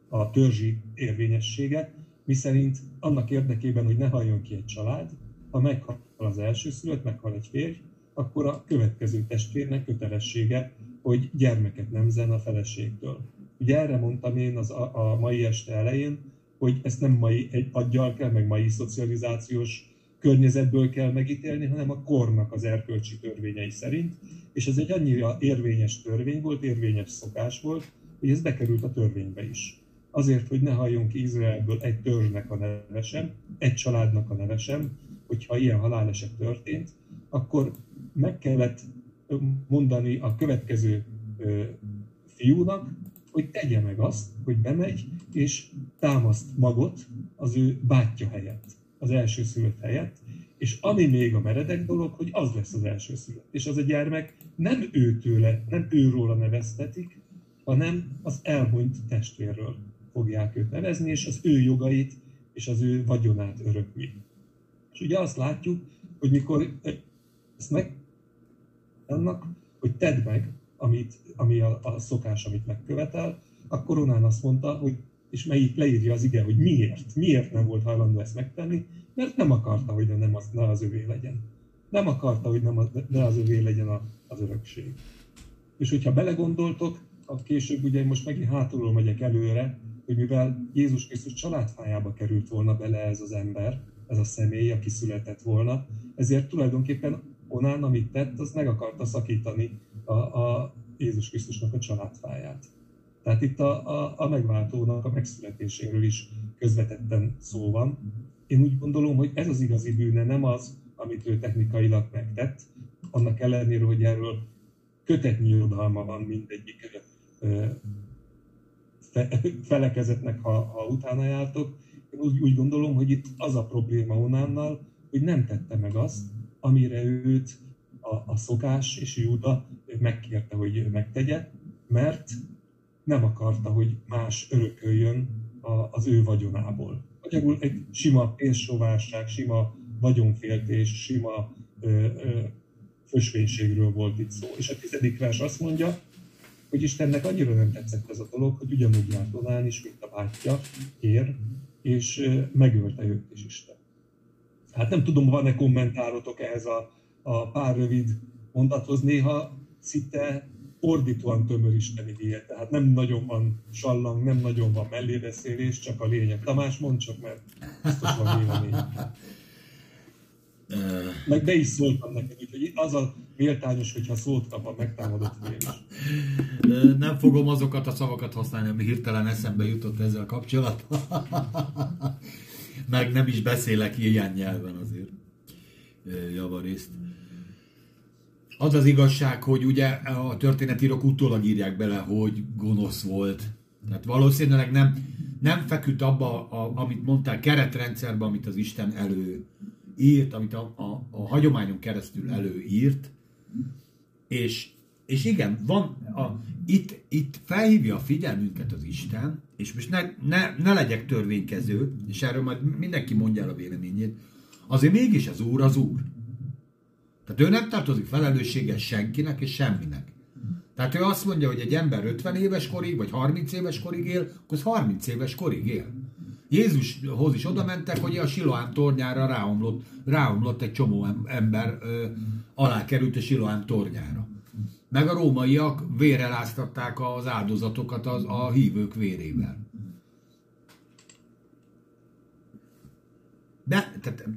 a törzsi érvényessége, miszerint annak érdekében, hogy ne halljon ki egy család, ha meghal az első szülött, meghal egy férj, akkor a következő testvérnek kötelessége, hogy gyermeket nemzen a feleségtől. Ugye erre mondtam én az a, a mai este elején, hogy ezt nem mai egy aggyal kell, meg mai szocializációs környezetből kell megítélni, hanem a kornak az erkölcsi törvényei szerint, és ez egy annyira érvényes törvény volt, érvényes szokás volt, hogy ez bekerült a törvénybe is. Azért, hogy ne halljon Izraelből egy törzsnek a neve sem, egy családnak a neve sem, hogyha ilyen haláleset történt, akkor meg kellett mondani a következő fiúnak, hogy tegye meg azt, hogy bemegy és támaszt magot az ő bátyja helyett, az első szülött helyett, és ami még a meredek dolog, hogy az lesz az első szülött. És az a gyermek nem őtőle, nem őróla neveztetik, hanem az elhunyt testvérről fogják őt nevezni, és az ő jogait és az ő vagyonát örökli. És ugye azt látjuk, hogy mikor ezt meg annak, hogy tedd meg, amit, ami a, a szokás, amit megkövetel, akkor Onán azt mondta, hogy és melyik leírja az ige, hogy miért, miért nem volt hajlandó ezt megtenni, mert nem akarta, hogy nem az, ne az övé legyen. Nem akarta, hogy nem az, ne az övé legyen a, az örökség. És hogyha belegondoltok, később ugye most megint hátulról megyek előre, hogy mivel Jézus Krisztus családfájába került volna bele ez az ember, ez a személy, aki született volna, ezért tulajdonképpen Onán, amit tett, az meg akarta szakítani a, a Jézus Krisztusnak a családfáját. Tehát itt a, a, a megváltónak a megszületéséről is közvetetten szó van. Én úgy gondolom, hogy ez az igazi bűne, nem az, amit ő technikailag megtett, annak ellenére, hogy erről kötetnyi irodalma van mindegyik felekezetnek, ha, ha utána jártok. Én úgy, úgy gondolom, hogy itt az a probléma Onánnal, hogy nem tette meg azt, amire őt a, a szokás és Júda megkérte, hogy megtegye, mert nem akarta, hogy más örököljön a, az ő vagyonából. Magyarul egy sima pénzsovásság, sima vagyonféltés, sima ö, ö, fösvénységről volt itt szó. És a tizedik vers azt mondja, hogy Istennek annyira nem tetszett ez a dolog, hogy ugyanúgy járt Onán is, mint a bátyja, ér, és megölte őt is Isten. Hát nem tudom, van-e kommentárotok ehhez a, a pár rövid mondathoz, néha szinte ordítóan tömör Isten igéje, tehát nem nagyon van sallang, nem nagyon van mellébeszélés, csak a lényeg. Tamás, mondd csak, mert biztos van vélemény. Meg be is szóltam neked, úgyhogy az a méltányos, hogyha szót kap a megtámadott is. Nem fogom azokat a szavakat használni, ami hirtelen eszembe jutott ezzel kapcsolatban. Meg nem is beszélek ilyen nyelven azért javarészt. Az az igazság, hogy ugye a történetírok utólag írják bele, hogy gonosz volt. Tehát valószínűleg nem, nem feküdt abba, a, amit mondtál, keretrendszerbe, amit az Isten elő írt, amit a, a, a hagyományon keresztül előírt, és, és igen, van a, itt, itt felhívja a figyelmünket az Isten, és most ne, ne, ne legyek törvénykező, és erről majd mindenki mondja el a véleményét, azért mégis az Úr az Úr. Tehát ő nem tartozik felelősséggel senkinek és semminek. Tehát ő azt mondja, hogy egy ember 50 éves korig, vagy 30 éves korig él, akkor az 30 éves korig él. Jézushoz is oda mentek, hogy a Siloám tornyára ráomlott, ráomlott egy csomó ember, ö, alá került a Siloám tornyára. Meg a rómaiak véreláztatták az áldozatokat az, a hívők vérével. De, tehát,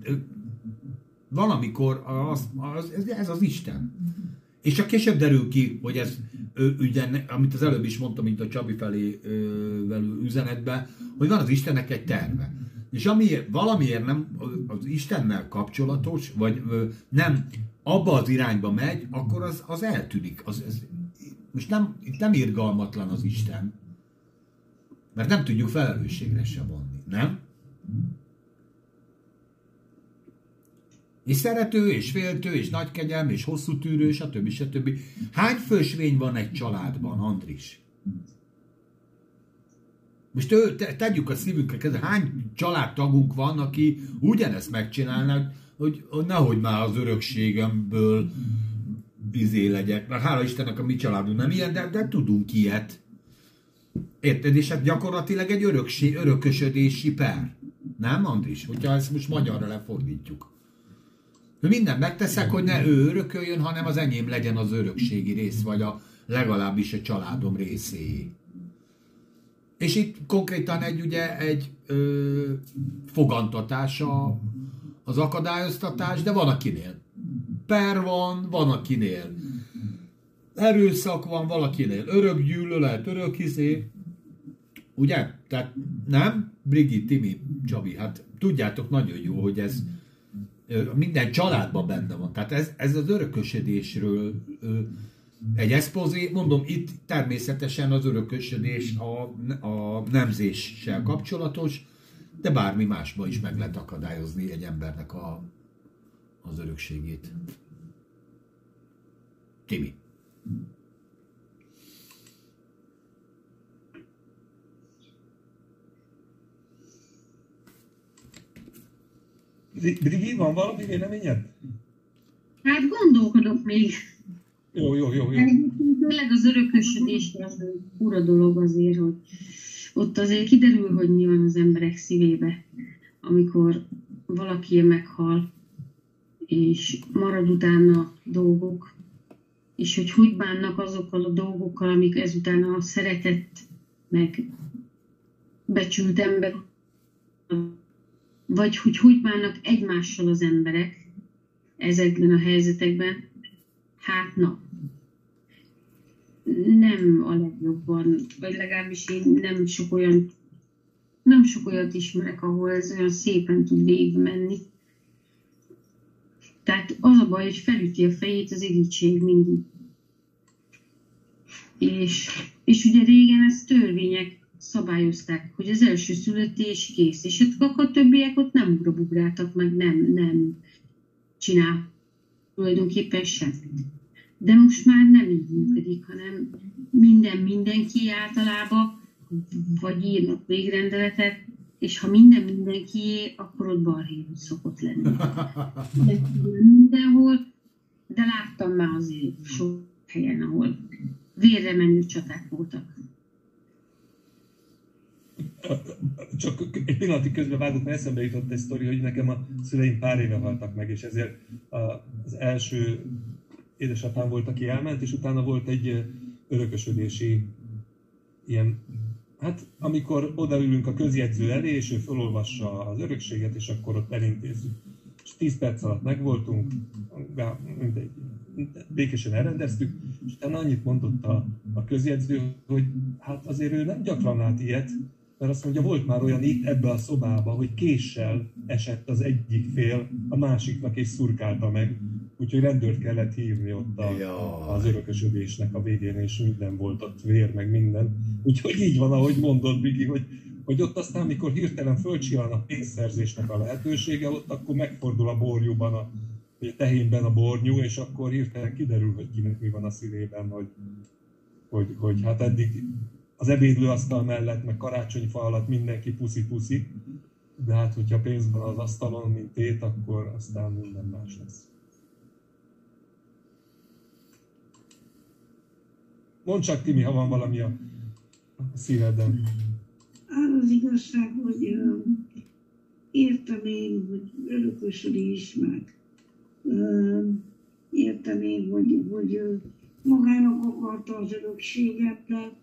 valamikor az, az, ez az Isten. És csak később derül ki, hogy ez ő, ügyen, amit az előbb is mondtam, mint a Csabi felé velő üzenetben, hogy van az Istennek egy terve. És amiért, valamiért nem az Istennel kapcsolatos, vagy ö, nem abba az irányba megy, akkor az, az eltűnik. Az, ez, most nem, itt nem irgalmatlan az Isten, mert nem tudjuk felelősségre se vonni, nem? És szerető, és féltő, és nagykegyelm, és hosszú tűrő, stb. stb. Hány fősvény van egy családban, Andris? Most ő, te, tegyük a szívünkre kezdve, hány családtagunk van, aki ugyanezt megcsinálnak, hogy, hogy nehogy már az örökségemből izé legyek. Mert hála Istennek a mi családunk nem ilyen, de, de tudunk ilyet. Érted? És hát gyakorlatilag egy örökség, örökösödési per. Nem, Andris? Hogyha ezt most magyarra lefordítjuk. Mindent megteszek, hogy ne ő örököljön, hanem az enyém legyen az örökségi rész, vagy a legalábbis a családom részé. És itt konkrétan egy, ugye, egy ö, fogantatása az akadályoztatás, de van akinél. Per van, van akinél. Erőszak van valakinél. Örök gyűlölet, örök izé. Ugye? Tehát nem? Brigit, Timi, Csabi, hát tudjátok nagyon jó, hogy ez minden családban benne van. Tehát ez, ez az örökösödésről egy eszpozé, mondom, itt természetesen az örökösödés a, a nemzéssel kapcsolatos, de bármi másban is meg lehet akadályozni egy embernek a, az örökségét. Timi. Brigi, van valami véleményed? Hát gondolkodok még. Jó, jó, jó, jó. Tényleg az örökösödés az ura dolog azért, hogy ott azért kiderül, hogy mi van az emberek szívébe, amikor valaki meghal, és marad utána dolgok, és hogy hogy bánnak azokkal a dolgokkal, amik ezután a szeretett, meg becsült ember, vagy hogy hogy bánnak egymással az emberek ezekben a helyzetekben, hát na, nem a legjobban, vagy legalábbis én nem sok olyan, nem sok olyat ismerek, ahol ez olyan szépen tud végigmenni. Tehát az a baj, hogy felüti a fejét az irítség mindig. És, és ugye régen ezt törvények szabályozták, hogy az első születés kész, és akkor a többiek ott nem ugrabugráltak, meg nem, nem csinál tulajdonképpen semmit. De most már nem így működik, hanem minden mindenki általában, vagy írnak végrendeletet, és ha minden mindenkié, akkor ott balhé szokott lenni. De mindenhol, de láttam már azért sok helyen, ahol vérre menő csaták voltak. Csak egy pillanatig közben vágott, mert eszembe jutott egy sztori, hogy nekem a szüleim pár éve haltak meg, és ezért az első édesapám volt, aki elment, és utána volt egy örökösödési ilyen, hát amikor odaülünk a közjegyző elé, és ő felolvassa az örökséget, és akkor ott elintézzük. És 10 perc alatt megvoltunk, mindegy, békésen elrendeztük, és utána annyit mondott a, a közjegyző, hogy hát azért ő nem gyakran lát ilyet, mert azt mondja, volt már olyan itt ebbe a szobába, hogy késsel esett az egyik fél a másiknak és szurkálta meg. Úgyhogy rendőrt kellett hívni ott a, ja. az örökösödésnek a végén, és minden volt ott, vér, meg minden. Úgyhogy így van, ahogy mondod, Bigi, hogy, hogy ott aztán, amikor hirtelen fölcsillan a pénzszerzésnek a lehetősége, ott akkor megfordul a borjúban, a, a tehénben a bornyú, és akkor hirtelen kiderül, hogy kinek mi van a szívében, hogy, hogy, hogy hát eddig az ebédlőasztal mellett, meg karácsonyfa alatt mindenki puszi-puszi, de hát hogyha pénz van az asztalon, mint tét, akkor aztán minden más lesz. Mondd csak, Timi, ha van valami a szíveden. Az igazság, hogy értem én, hogy örökösödés meg. Uh, értem én, hogy, hogy magának akarta az örökséget, de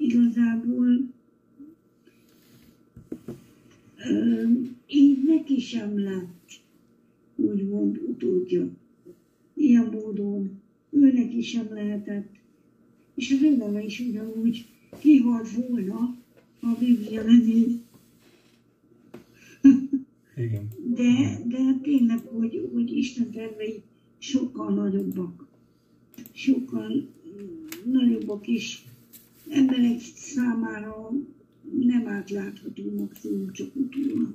igazából így neki sem lett, úgymond utódja. Ilyen módon ő neki sem lehetett, és az ő is ugyanúgy kihalt volna, a Biblia nevén. Igen. De, de tényleg, hogy, hogy Isten tervei sokkal nagyobbak. Sokkal nagyobbak is, emberek számára nem átlátható maximum csak utólag,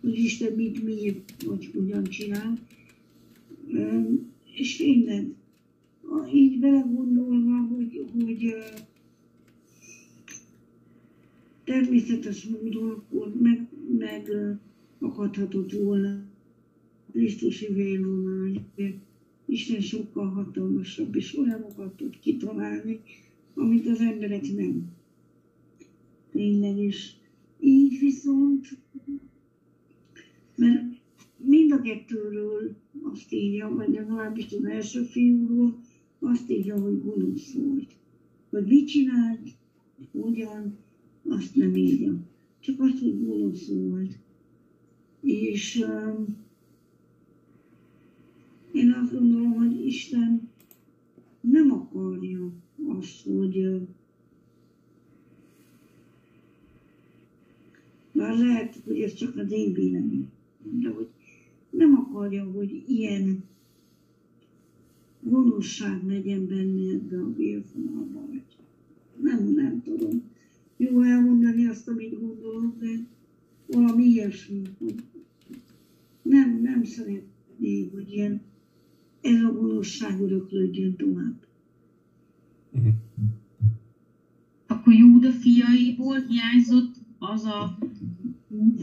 hogy Isten mit, miért, vagy hogyan csinál. És tényleg, így belegondolva, hogy, hogy természetes módon akkor meg, meg akadhatott volna Krisztusi vérvonal, Isten sokkal hatalmasabb, és olyanokat tud kitalálni, amit az emberek nem. Tényleg is. Így viszont, mert mind a kettőről azt írja, vagy legalábbis az első fiúról, azt írja, hogy gonosz volt. Hogy mit csinált, hogyan, azt nem írja. Csak azt, hogy gonosz volt. És um, én azt gondolom, hogy Isten nem akarja azt, hogy már lehet, hogy ez csak az én véleményem, de hogy nem akarja, hogy ilyen gonoszság legyen benne ebbe a vérfonalba, nem, nem tudom. Jó elmondani azt, amit gondolok, de valami ilyesmi, hogy nem, nem szeretnék, hogy ilyen ez a gonoszság öröklődjön tovább. Uh-huh. Akkor Júda fiaiból hiányzott az a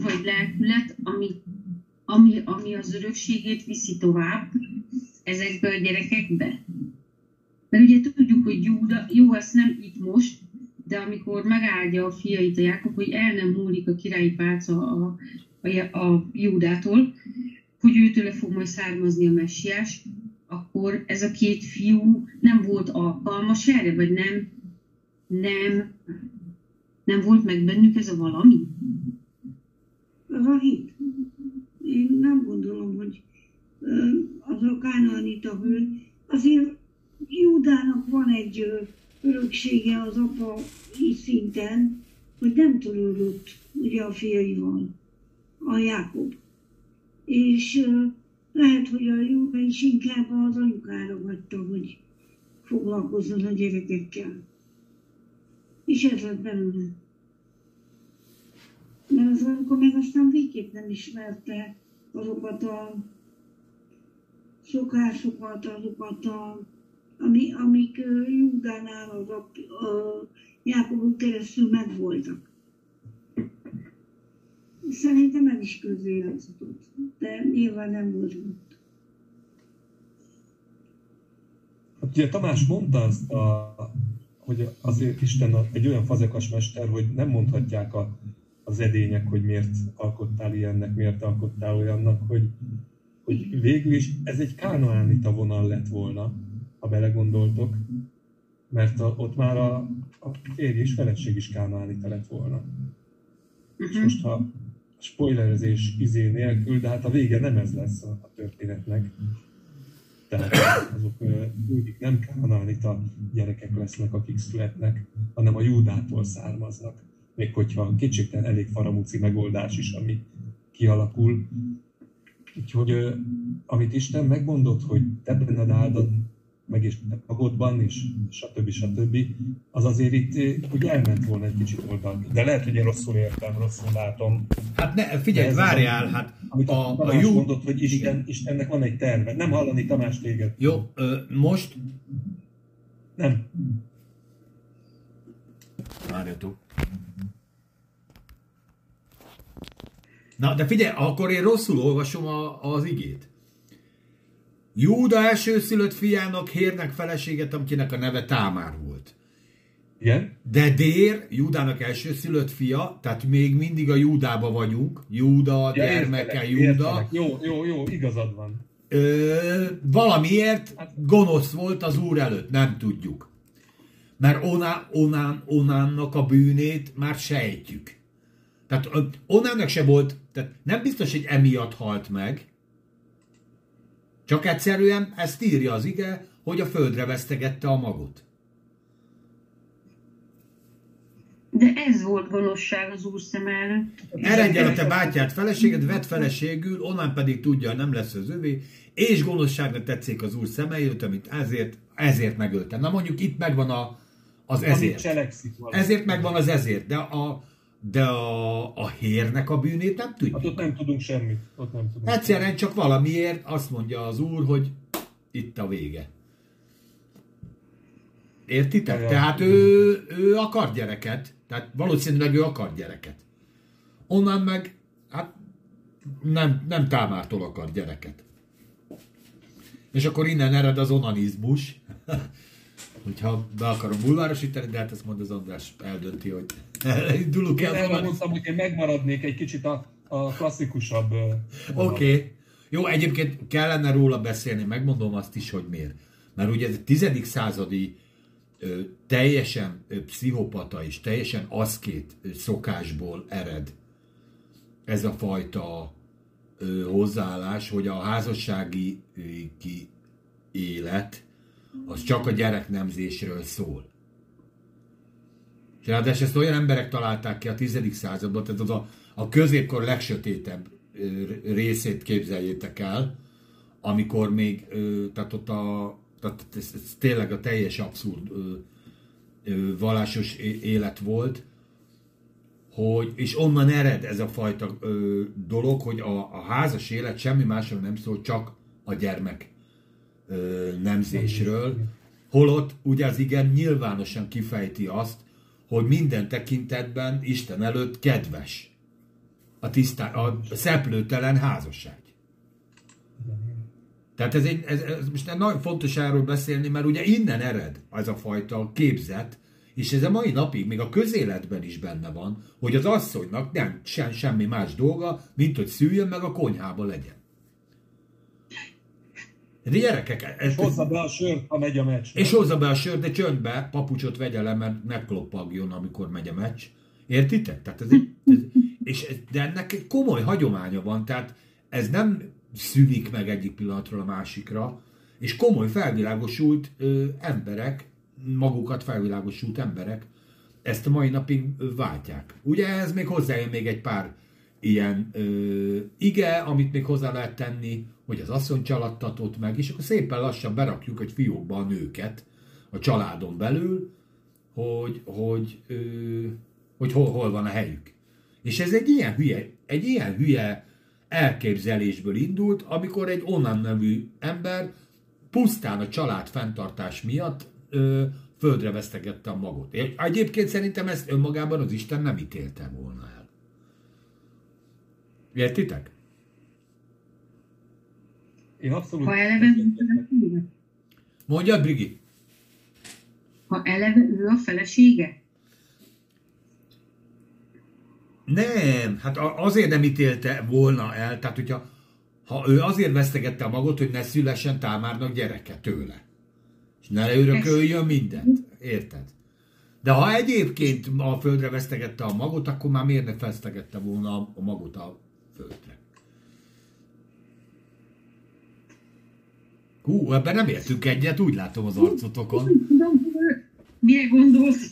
vagy lelkület, ami, ami, ami az örökségét viszi tovább ezekbe a gyerekekbe? Mert ugye tudjuk, hogy Júda, jó, ezt nem itt most, de amikor megáldja a fiait a Jákob, hogy el nem múlik a királyi pálca a, a, a Júdától, hogy őtőle fog majd származni a messiás, akkor ez a két fiú nem volt alkalmas erre, vagy nem, nem, nem volt meg bennük ez a valami? Az a hit. Én nem gondolom, hogy az a Kánaanita hő, azért Júdának van egy öröksége az apa szinten, hogy nem törődött ugye a fiaival, a Jákob. És lehet, hogy a Júda is inkább az anyukára hagyta, hogy foglalkozzon a gyerekekkel. És ez lett belőle. Mert az akkor meg aztán végképp nem ismerte azokat a szokásokat, azokat a, ami, amik Júdánál az a, a Jákobon keresztül megvoltak. Szerintem el is közéletszett, de nyilván nem volt ott. Hát ugye Tamás mondta azt, a, hogy azért Isten egy olyan fazekas mester, hogy nem mondhatják a, az edények, hogy miért alkottál ilyennek, miért alkottál olyannak, hogy, hogy végül is ez egy kánaánita vonal lett volna, ha belegondoltok, mert a, ott már a, a férj és feleség is kánaánita lett volna. És Uh-huh. most ha spoilerezés izé nélkül, de hát a vége nem ez lesz a, történetnek. Tehát azok mindig nem kánánita gyerekek lesznek, akik születnek, hanem a Júdától származnak. Még hogyha kétségtelen elég faramúci megoldás is, ami kialakul. Úgyhogy amit Isten megmondott, hogy te benned áldod, meg is magodban, és stb. stb. az azért itt ö, úgy elment volna egy kicsit oldal. De lehet, hogy én rosszul értem, rosszul látom. Hát ne, figyelj, várjál, az, hát Amit a, a, jó... mondott, hogy Isten, Istennek van egy terve. Nem hallani Tamás téged. Jó, ö, most... Nem. Várjatok. Na, de figyelj, akkor én rosszul olvasom a, az igét. Júda elsőszülött fiának Hérnek feleséget, akinek a neve Támár volt. Igen? De Dér, Júdának elsőszülött fia, tehát még mindig a Júdába vagyunk. Júda, Ja, gyermeke értelek, Júda. értelek. Jó, jó, jó, igazad van. Ö, valamiért gonosz volt az úr előtt, nem tudjuk. Mert Oná, Onán, Onánnak a bűnét már sejtjük. Tehát Onánnak se volt, tehát nem biztos, hogy emiatt halt meg, csak egyszerűen ezt írja az ige, hogy a földre vesztegette a magot. De ez volt gonoszság az úr szem előtt. Eredj el a te bátyád feleséged, vett feleségül, onnan pedig tudja, nem lesz az övé, és gonoszságnak tetszik az úr szeme előtt, amit ezért, ezért megölte. Na mondjuk itt megvan a, az ezért. Ezért megvan az ezért, de a, de a, a hérnek a bűnét nem Hát tudjuk. ott nem tudunk semmit. Ott nem tudunk Egyszerűen csak valamiért azt mondja az úr, hogy itt a vége. Értitek? Ja, Tehát ő, ő akar gyereket. Tehát valószínűleg ő akar gyereket. Onnan meg, hát nem, nem támártól akar gyereket. És akkor innen ered az onanizmus. Hogyha be akarom bulvárosítani, de hát ezt mond az András eldönti, hogy indulunk Én el onanizmus. mondtam, hogy én megmaradnék egy kicsit a, a klasszikusabb. Oké. Okay. Jó, egyébként kellene róla beszélni, megmondom azt is, hogy miért. Mert ugye ez a tizedik századi ö, teljesen ö, pszichopata és teljesen aszkét szokásból ered ez a fajta ö, hozzáállás, hogy a házassági ö, ki élet az csak a gyereknemzésről szól. És ráadásul ezt olyan emberek találták ki a tizedik században, tehát az a, a középkor legsötétebb részét képzeljétek el, amikor még, tehát ott a, tehát ez, ez tényleg a teljes abszurd vallásos élet volt, hogy, és onnan ered ez a fajta ö, dolog, hogy a, a házas élet semmi másról nem szól, csak a gyermek ö, nemzésről, holott ugye az igen nyilvánosan kifejti azt, hogy minden tekintetben Isten előtt kedves a, tisztá, a szeplőtelen házasság. Tehát ez, egy, ez, ez most nagyon fontos erről beszélni, mert ugye innen ered ez a fajta képzet, és ez a mai napig, még a közéletben is benne van, hogy az asszonynak nem sem, semmi más dolga, mint hogy szüljön meg a konyhába legyen. De gyerekek, ez, Hozza be a sört, ha megy a meccs. és hozza be a sört, de csöndbe, papucsot vegye le, mert megkloppagjon, amikor megy a meccs. Értitek? Tehát ez, egy, ez, és ez, de ennek egy komoly hagyománya van, tehát ez nem szűnik meg egyik pillanatról a másikra, és komoly felvilágosult ö, emberek, magukat felvilágosult emberek ezt a mai napig váltják. Ugye ez még hozzájön még egy pár ilyen ö, ige, amit még hozzá lehet tenni, hogy az asszony csaladtatott meg, és akkor szépen lassan berakjuk egy fiókba a nőket a családon belül, hogy, hogy, ö, hogy hol, hol van a helyük. És ez egy ilyen hülye, egy ilyen hülye elképzelésből indult, amikor egy onnan nevű ember pusztán a család fenntartás miatt ö, földre vesztegette a magot. Egyébként szerintem ezt önmagában az Isten nem ítélte volna el. Értitek? Én abszolút... Ha eleve? Mondja, Brigi. Ha eleve ő a felesége? Nem, hát azért nem ítélte volna el, tehát hogyha ha ő azért vesztegette a magot, hogy ne szülessen Támárnak gyereke tőle. És ne örököljön mindent. Érted? De ha egyébként a földre vesztegette a magot, akkor már miért ne vesztegette volna a- a magot a földre? Hú, ebben nem értünk egyet, úgy látom az arcotokon. Mire gondolsz?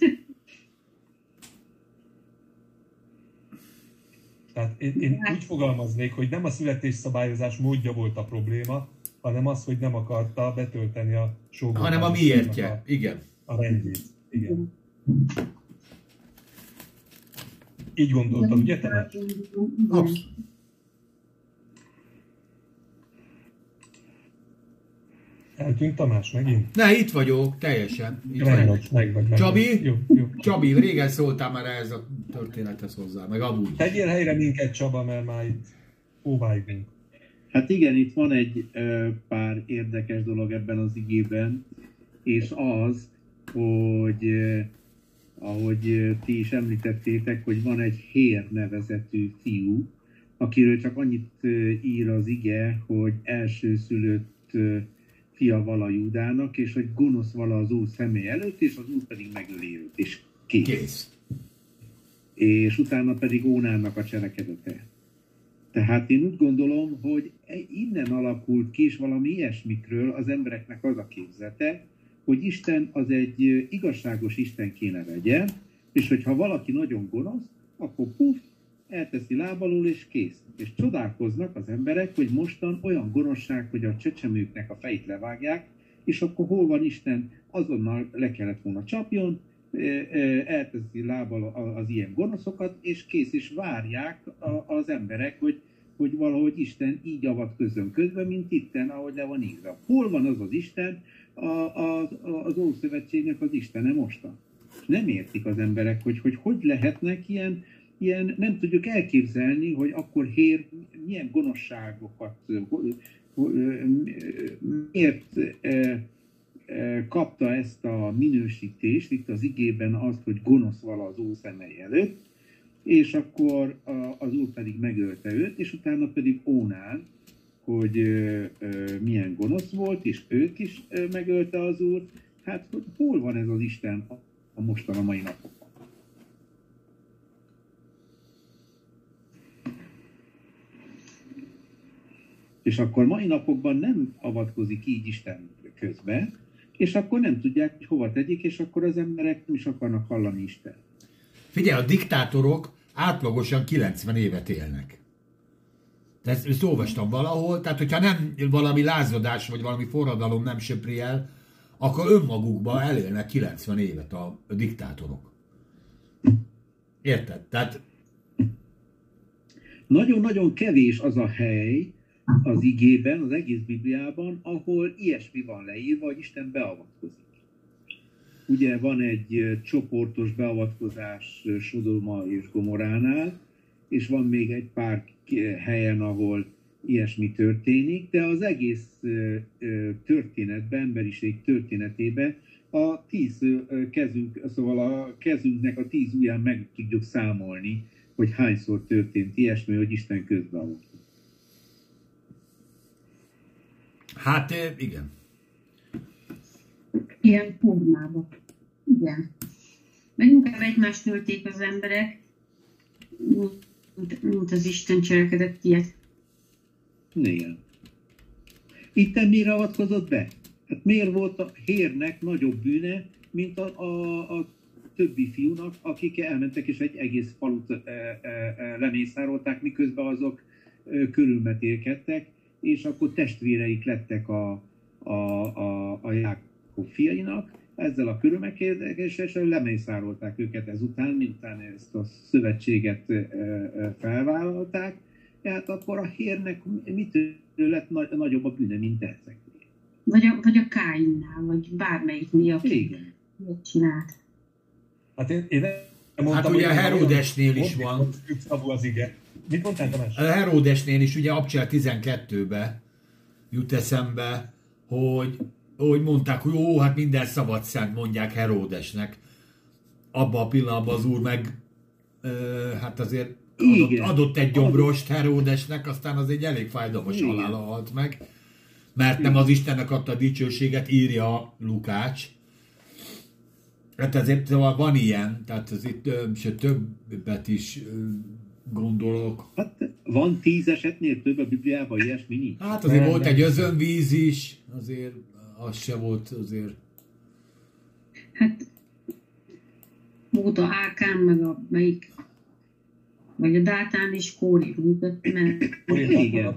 Tehát én, én úgy fogalmaznék, hogy nem a születésszabályozás módja volt a probléma, hanem az, hogy nem akarta betölteni a sógorban. Hanem a miértje. Igen. A, a rendjét. Igen. Így gondoltad, ugye te? Abszolút. Eltűnt Tamás megint? Ne, itt vagyok, teljesen. Itt Meg vagyok. vagy, meg vagy. meg Csabi? vagy. Jó, jó. Csabi, régen szóltál már ehhez a történethez hozzá, meg amúgy. Tegyél helyre minket, Csaba, mert már itt óváigunk. Hát igen, itt van egy ö, pár érdekes dolog ebben az igében, és az, hogy ö, ahogy ti is említettétek, hogy van egy Hér nevezetű fiú, akiről csak annyit ír az ige, hogy elsőszülött fia vala Júdának, és hogy gonosz vala az úr személy előtt, és az úr pedig megöli őt, és kész. Kész. És utána pedig Ónának a cselekedete. Tehát én úgy gondolom, hogy e- innen alakult ki, és valami ilyesmikről az embereknek az a képzete, hogy Isten az egy igazságos Isten kéne legyen, és hogyha valaki nagyon gonosz, akkor puf, elteszi lábalól, és kész. És csodálkoznak az emberek, hogy mostan olyan gonoszság, hogy a csecsemőknek a fejét levágják, és akkor hol van Isten, azonnal le kellett volna csapjon, ö, ö, elteszi lábbal az ilyen gonoszokat, és kész, és várják az emberek, hogy, hogy valahogy Isten így avatkozzon közbe, mint itten, ahogy le van írva. Hol van az az Isten, a, a, az Ószövetségnek az Istene mostan? Nem értik az emberek, hogy hogy, hogy lehetnek ilyen, ilyen, nem tudjuk elképzelni, hogy akkor Hér milyen ö, miért kapta ezt a minősítést, itt az igében azt, hogy gonosz vala az Úr szemei előtt, és akkor az Úr pedig megölte őt, és utána pedig Ónán, hogy milyen gonosz volt, és őt is megölte az Úr. Hát hogy hol van ez az Isten a- mostan mai napokban? És akkor mai napokban nem avatkozik így Isten közbe, és akkor nem tudják, hogy hova tegyék, és akkor az emberek nem is akarnak hallani Isten. Figyelj, a diktátorok átlagosan 90 évet élnek. Ezt, ezt olvastam valahol, tehát hogyha nem valami lázadás vagy valami forradalom nem söpri el, akkor önmagukban elélnek 90 évet a, a diktátorok. Érted? Tehát Nagyon-nagyon kevés az a hely az igében, az egész Bibliában, ahol ilyesmi van leírva, hogy Isten beavatkozik. Ugye van egy csoportos beavatkozás Sodoma és Gomoránál, és van még egy pár helyen, ahol ilyesmi történik, de az egész történetben, emberiség történetében a tíz kezünk, szóval a kezünknek a tíz ujján meg tudjuk számolni, hogy hányszor történt ilyesmi, hogy Isten közbeavat. Hát igen. Ilyen formában. Igen. Meg inkább egymást nölték az emberek, mint, mint az Isten cselekedett ilyet. Igen. Itten mire avatkozott be? Hát miért volt a hérnek nagyobb bűne, mint a, a, a többi fiúnak, akik elmentek és egy egész falut e, e, e, lemészárolták, miközben azok e, körülmetélkedtek, és akkor testvéreik lettek a, a, a, a Jákob fiainak, ezzel a körülmetéléssel lemészárolták őket ezután, miután ezt a szövetséget e, e, felvállalták, tehát akkor a hírnek mitől lett nagyobb a bűne, mint ezek. Vagy a, vagy a Káinnál, vagy bármelyiknél, aki Igen. csinált. Hát én, én mondtam, Hát ugye a Herodesnél is van. Szabó az ige. Mit mondtál, Tamás? A Herodesnél is ugye Abcsel 12-be jut eszembe, hogy, hogy mondták, hogy ó, hát minden szabad szent mondják Heródesnek. Abban a pillanatban az úr meg ö, hát azért adott, Igen. adott egy gyomrost Heródesnek, aztán az egy elég fájdalmas Igen. halála halt meg. Mert nem az Istennek adta a dicsőséget, írja Lukács. Hát ezért szóval van ilyen, tehát az itt se többet is gondolok. Hát van tíz esetnél több a Bibliában, ilyesmi nincs. Hát azért Nem, volt nem. egy özönvíz is, azért az se volt azért. Hát volt a Ákán, meg a melyik, vagy a Dátán és Kóri mert Igen.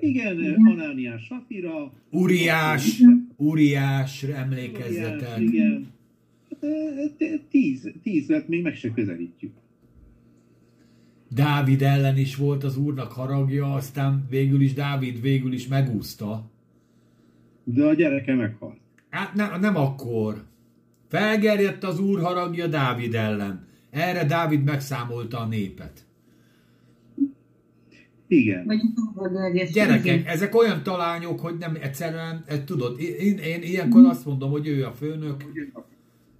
Igen, Anániás Safira, Uriás, Uriás emlékezzetek. Igen. Hát, eh, t- Tíz, tíz lett, még meg se közelítjük. Dávid ellen is volt az úrnak haragja, aztán végül is Dávid végül is megúszta. De a gyereke meghalt. Hát ne, nem akkor. Felgerjedt az úr haragja Dávid ellen. Erre Dávid megszámolta a népet. Igen. Gyerekek, ezek olyan talányok, hogy nem egyszerűen, ez, tudod, én, én ilyenkor azt mondom, hogy ő a főnök,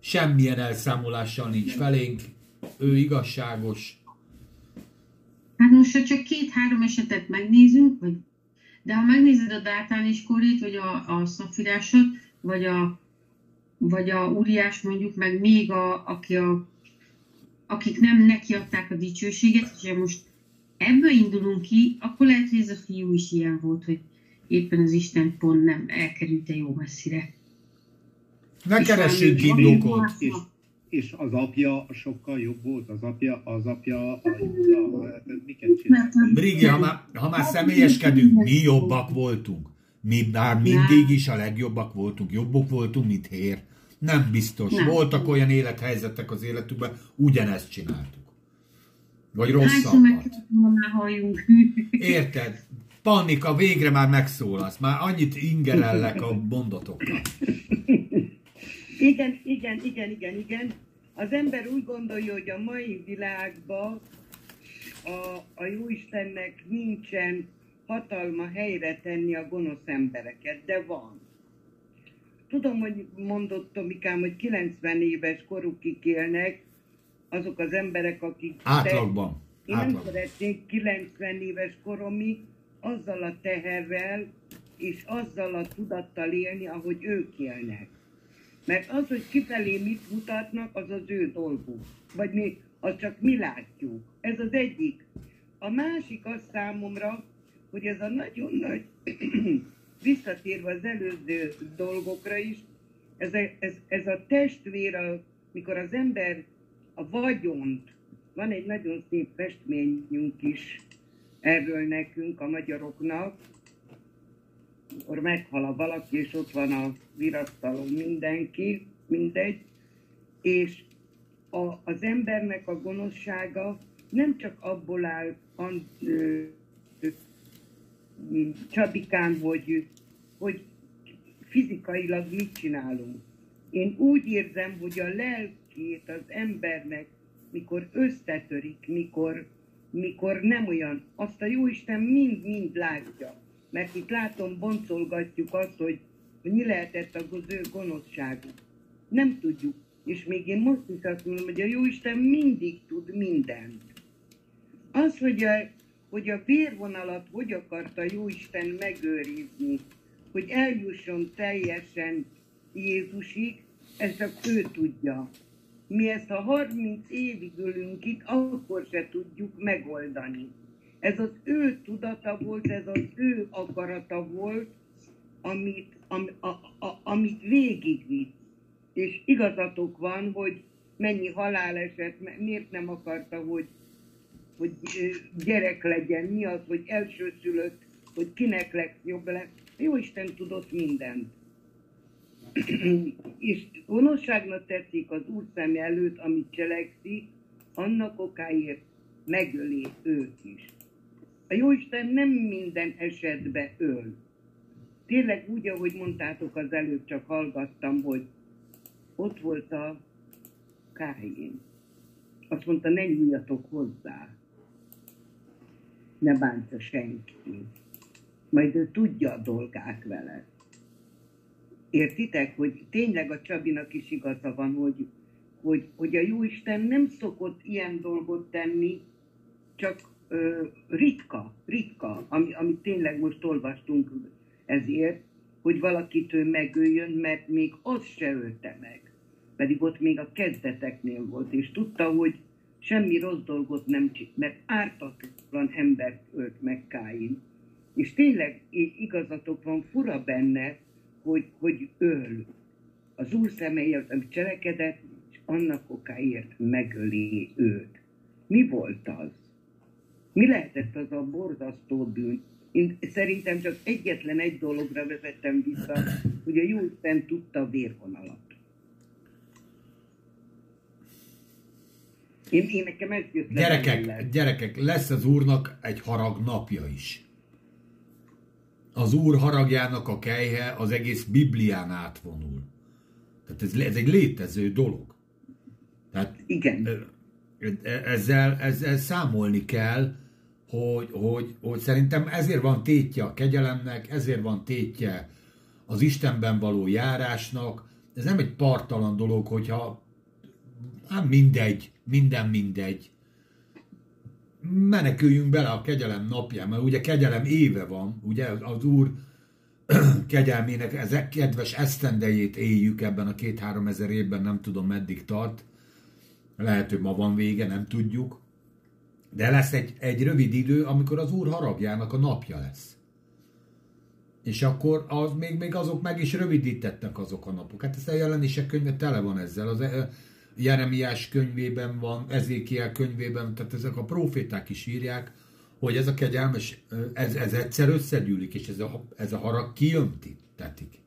semmilyen elszámolással nincs felénk, ő igazságos. Hát most, ha csak két-három esetet megnézünk, vagy, de ha megnézed a Dátán és Korét, vagy a, a Szafirásot, vagy a, vagy a Uriás mondjuk, meg még a, aki a, akik nem nekiadták a dicsőséget, és most ebből indulunk ki, akkor lehet, hogy ez a fiú is ilyen volt, hogy éppen az Isten pont nem elkerülte jó messzire. Ne valami- indokot. És, és az apja sokkal jobb volt, az apja, az apja a Júda, hát miket csinál? Mert a- Brigi, ha már, ha már személyeskedünk, mi jobbak voltunk. Mi már mindig is a legjobbak voltunk. Jobbok voltunk, mint hér. Nem biztos. Nem. Voltak olyan élethelyzetek az életükben, ugyanezt csináltuk. Vagy Hányszor rosszabbat. Érted? Pannika, végre már megszólalsz. Már annyit ingerellek a mondatokkal. Igen, igen, igen, igen, igen. Az ember úgy gondolja, hogy a mai világban a, a Jóistennek nincsen hatalma helyre tenni a gonosz embereket, de van. Tudom, hogy mondott Tomikám, hogy 90 éves korukig élnek azok az emberek, akik... Átlagban. Én nem Átlagban. szeretnék 90 éves koromig azzal a teherrel és azzal a tudattal élni, ahogy ők élnek. Mert az, hogy kifelé mit mutatnak, az az ő dolguk. Vagy mi, az csak mi látjuk. Ez az egyik. A másik az számomra, hogy ez a nagyon nagy, visszatérve az előző dolgokra is, ez a, ez, ez a testvér, mikor az ember a vagyont, van egy nagyon szép festményünk is erről nekünk, a magyaroknak, akkor meghal a valaki, és ott van a virasztalon mindenki, mindegy, és a, az embernek a gonoszsága nem csak abból áll, an, ö, ö, hogy, hogy fizikailag mit csinálunk. Én úgy érzem, hogy a lelkét az embernek, mikor összetörik, mikor, mikor nem olyan. Azt a Jóisten mind-mind látja. Mert itt látom, boncolgatjuk azt, hogy, mi lehetett az ő gonoszságuk. Nem tudjuk. És még én most is azt mondom, hogy a Jóisten mindig tud mindent. Az, hogy a, hogy a vérvonalat hogy akarta Jóisten megőrizni, hogy eljusson teljesen Jézusig, ezt csak ő tudja. Mi ezt a 30 évig ülünk itt, akkor se tudjuk megoldani. Ez az ő tudata volt, ez az ő akarata volt, amit, am, a, a, amit végigvitt. És igazatok van, hogy mennyi haláleset, miért nem akarta, hogy, hogy gyerek legyen, mi az, hogy elsőszülött, hogy kinek lesz jobb lesz. Jó Isten tudott mindent. és gonoszságnak tetszik az Úr szem előtt, amit cselekszik, annak okáért megöli őt is. A Jóisten nem minden esetben öl. Tényleg úgy, ahogy mondtátok az előbb, csak hallgattam, hogy ott volt a Káin. Azt mondta, ne nyúljatok hozzá. Ne bántsa senki. Majd ő tudja a dolgát vele. Értitek, hogy tényleg a Csabinak is igaza van, hogy, hogy, hogy a Jóisten nem szokott ilyen dolgot tenni, csak ritka, ritka, ami, amit tényleg most olvastunk ezért, hogy valakit megöljön, mert még az se ölte meg. Pedig ott még a kezdeteknél volt, és tudta, hogy semmi rossz dolgot nem csinált, mert ártatlan embert ölt meg Káin. És tényleg igazatok van, fura benne, hogy, hogy öl. Az Úr személyért, amit cselekedett, és annak okáért megöli őt. Mi volt az? Mi lehetett az a borzasztó bűn? Én szerintem csak egyetlen egy dologra vezettem vissza, hogy a jó Isten tudta a vérvonalat. Én, én nekem ez jött Gyerekek, gyerekek, lesz az Úrnak egy harag napja is az Úr haragjának a kejhe az egész Biblián átvonul. Tehát ez, ez egy létező dolog. Tehát Igen. Ezzel, ezzel számolni kell, hogy, hogy, hogy szerintem ezért van tétje a kegyelemnek, ezért van tétje az Istenben való járásnak. Ez nem egy partalan dolog, hogyha hát mindegy, minden mindegy meneküljünk bele a kegyelem napján, mert ugye kegyelem éve van, ugye az Úr kegyelmének ezek kedves esztendejét éljük ebben a két-három ezer évben, nem tudom meddig tart. Lehet, hogy ma van vége, nem tudjuk. De lesz egy, egy rövid idő, amikor az Úr haragjának a napja lesz. És akkor az, még, még azok meg is rövidítettek azok a napok. Hát ez a jelenések könyve tele van ezzel. Az, Jeremiás könyvében van, Ezékiel könyvében, tehát ezek a proféták is írják, hogy ez a kegyelmes, ez, ez egyszer összegyűlik, és ez a, ez a harag kiöntítetik.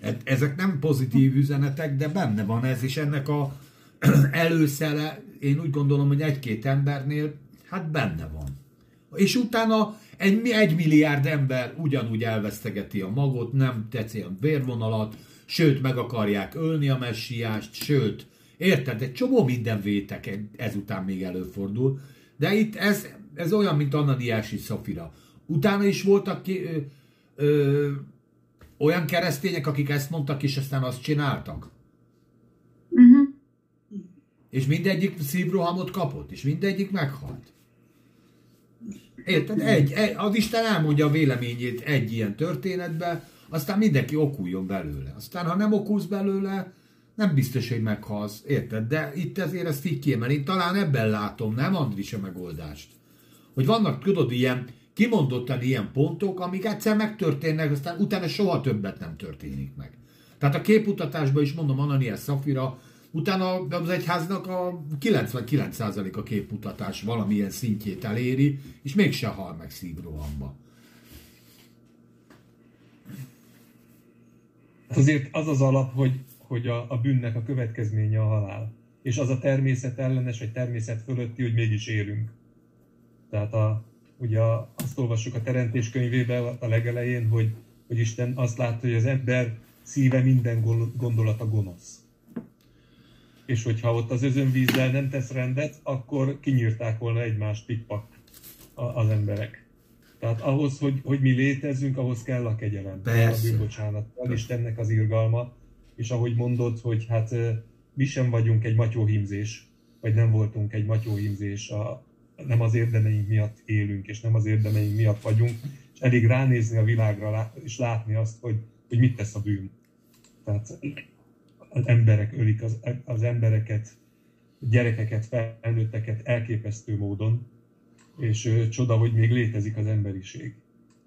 E, ezek nem pozitív üzenetek, de benne van ez, és ennek a előszele, én úgy gondolom, hogy egy-két embernél, hát benne van. És utána egy, egy milliárd ember ugyanúgy elvesztegeti a magot, nem tetszi a vérvonalat, sőt meg akarják ölni a messiást, sőt, érted, egy csomó minden vétek ezután még előfordul, de itt ez, ez olyan, mint Ananiási Szafira. Utána is voltak ki, ö, ö, olyan keresztények, akik ezt mondtak, és aztán azt csináltak. És mindegyik szívrohamot kapott, és mindegyik meghalt. Érted? Egy, egy, az Isten elmondja a véleményét egy ilyen történetbe, aztán mindenki okuljon belőle. Aztán, ha nem okulsz belőle, nem biztos, hogy meghalsz, érted? De itt ezért ezt így kiemel. Én talán ebben látom, nem Andris a megoldást. Hogy vannak, tudod, ilyen kimondottan ilyen pontok, amik egyszer megtörténnek, aztán utána soha többet nem történik meg. Tehát a képutatásban is mondom, Ananias Szafira Utána az egyháznak a 99% a képmutatás valamilyen szintjét eléri, és mégse hal meg szívrohamba. Azért az az alap, hogy, hogy a, a bűnnek a következménye a halál. És az a természet ellenes, vagy természet fölötti, hogy mégis élünk. Tehát a, ugye azt olvassuk a Teremtés könyvében a legelején, hogy, hogy Isten azt látta, hogy az ember szíve minden gondolata gonosz. És hogyha ott az özönvízzel nem tesz rendet, akkor kinyírták volna egymást pikpak az emberek. Tehát ahhoz, hogy, hogy mi létezzünk, ahhoz kell a kegyelem, Persze. a bűnbocsánat, az Istennek az irgalma, és ahogy mondod, hogy hát mi sem vagyunk egy matyóhímzés, vagy nem voltunk egy matyóhímzés, a, nem az érdemeink miatt élünk, és nem az érdemeink miatt vagyunk, és elég ránézni a világra, és látni azt, hogy, hogy mit tesz a bűn. Tehát az emberek ölik az, az embereket, gyerekeket, felnőtteket elképesztő módon, és ö, csoda, hogy még létezik az emberiség.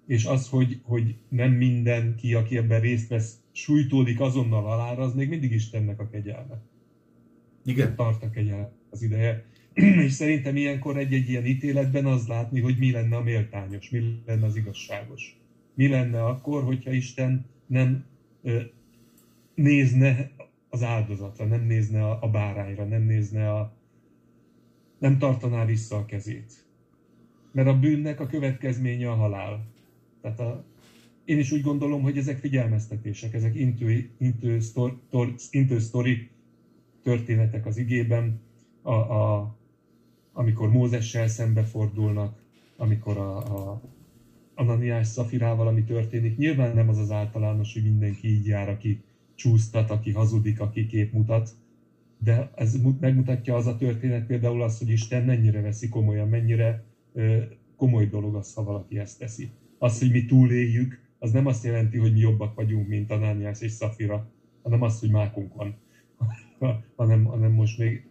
És az, hogy, hogy nem mindenki, aki ebben részt vesz, sújtódik azonnal alára, az még mindig Istennek a kegyelme. Igen. Tart a kegyelme az ideje. és szerintem ilyenkor egy-egy ilyen ítéletben az látni, hogy mi lenne a méltányos, mi lenne az igazságos. Mi lenne akkor, hogyha Isten nem ö, nézne az áldozatra, nem nézne a, bárányra, nem nézne a... nem tartaná vissza a kezét. Mert a bűnnek a következménye a halál. Tehát a, én is úgy gondolom, hogy ezek figyelmeztetések, ezek intő, intő, sztor, tor, intő sztori történetek az igében, a, a, amikor Mózessel szembefordulnak, amikor a, a Ananiás Szafirával, ami történik. Nyilván nem az az általános, hogy mindenki így jár, aki csúsztat, aki hazudik, aki kép mutat, de ez megmutatja az a történet például azt, hogy Isten mennyire veszi komolyan, mennyire komoly dolog az, ha valaki ezt teszi. Az, hogy mi túléljük, az nem azt jelenti, hogy mi jobbak vagyunk, mint Anániás és Szafira, hanem az, hogy mákunk van. hanem, hanem most még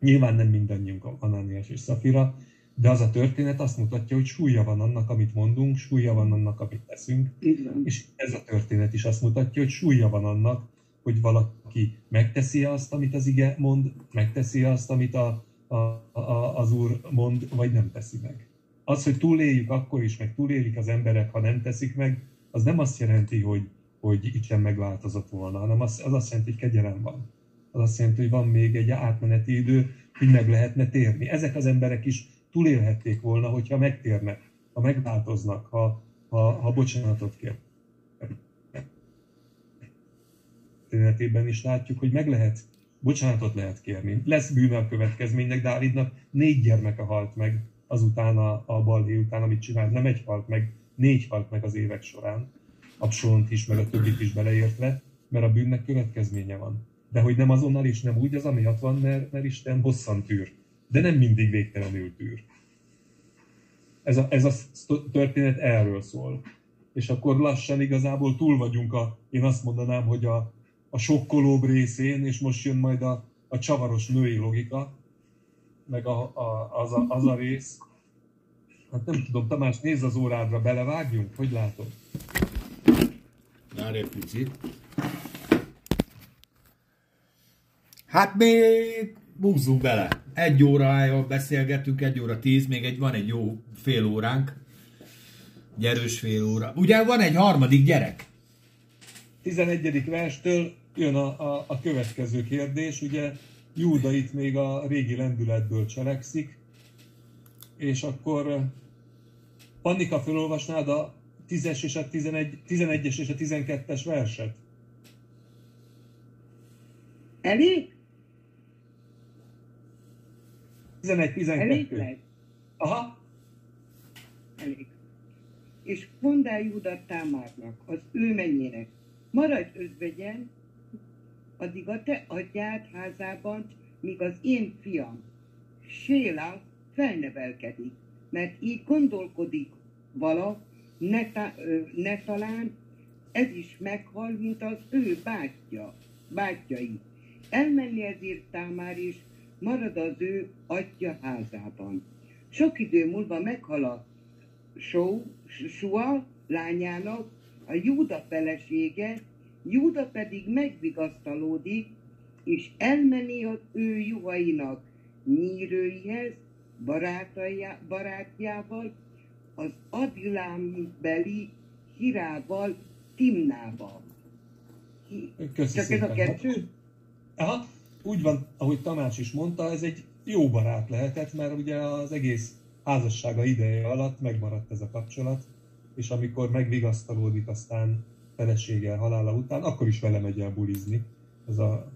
nyilván nem mindannyiunk Anániás és Szafira, de az a történet azt mutatja, hogy súlya van annak, amit mondunk, súlya van annak, amit teszünk. Van. És ez a történet is azt mutatja, hogy súlya van annak, hogy valaki megteszi azt, amit az ige mond, megteszi azt, amit a, a, a, az Úr mond, vagy nem teszi meg. Az, hogy túléljük akkor is, meg túlélik az emberek, ha nem teszik meg, az nem azt jelenti, hogy, hogy Isten megváltozott volna, hanem az, az azt jelenti, hogy kegyelem van. Az azt jelenti, hogy van még egy átmeneti idő, hogy meg lehetne térni. Ezek az emberek is túlélhették volna, hogyha megtérnek, ha megváltoznak, ha, ha, ha bocsánatot kér. Történetében is látjuk, hogy meg lehet, bocsánatot lehet kérni. Lesz bűne a következménynek, Dávidnak négy gyermeke halt meg azután a, a balhé után, amit csinált. Nem egy halt meg, négy halt meg az évek során. Absalont is, meg a többit is beleértve, mert a bűnnek következménye van. De hogy nem azonnal is, nem úgy, az amiatt van, mert, mert Isten hosszan tűr. De nem mindig végtelenül tűr. Ez a, ez a történet erről szól. És akkor lassan igazából túl vagyunk a, én azt mondanám, hogy a, a sokkolóbb részén, és most jön majd a, a csavaros női logika, meg a, a, az, a, az a rész. Hát nem tudom, Tamás, nézz az órádra, belevágjunk? Hogy látod? Várj egy picit. Hát még húzzunk bele. Egy órája beszélgetünk, egy óra tíz, még egy, van egy jó fél óránk. Gyerős fél óra. Ugye van egy harmadik gyerek? 11. verstől jön a, a, a következő kérdés, ugye Júda itt még a régi lendületből cselekszik, és akkor Annika felolvasnád a 10-es és a 11, 11-es és a 12-es verset? Elég? 11-12. Elég lesz? Aha, Elég. És mondd el Júda Támárnak, az ő mennyének, maradj özvegyen, addig a te atyád házában, míg az én fiam, Séla felnevelkedik, mert így gondolkodik vala, ne, ta, ne talán ez is meghal, mint az ő bátyja, bátyjai. Elmenni ezért Támár is, marad az ő atya házában. Sok idő múlva meghal a Sua lányának a Júda felesége, Júda pedig megvigasztalódik, és elmeni az ő juhainak nyírőihez, barátaja, barátjával, az Adilám beli Hirával, Timnával. Köszi Csak ez a szépen. kettő? Aha, úgy van, ahogy Tamás is mondta, ez egy jó barát lehetett, mert ugye az egész házassága ideje alatt megmaradt ez a kapcsolat, és amikor megvigasztalódik aztán felesége halála után, akkor is vele megy el bulizni. Ez a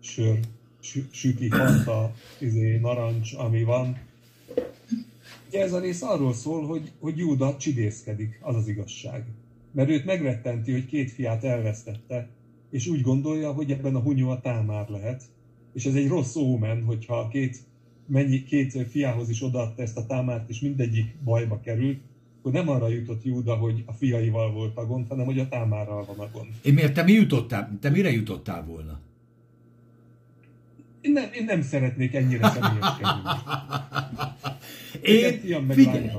sör, sü- süti, fanta, izé, narancs, ami van. Ugye ez a rész arról szól, hogy, hogy Júda csidészkedik, az az igazság. Mert őt megrettenti, hogy két fiát elvesztette, és úgy gondolja, hogy ebben a hunyó a támár lehet. És ez egy rossz ómen, hogyha a két, mennyi, két fiához is odaadta ezt a támárt, és mindegyik bajba került, akkor nem arra jutott Júda, hogy a fiaival volt a gond, hanem hogy a támárral van a gond. Én miért te mi jutottál? Te mire jutottál volna? Én nem, én nem szeretnék ennyire személyeskedni. Én, fiam meg figyelj,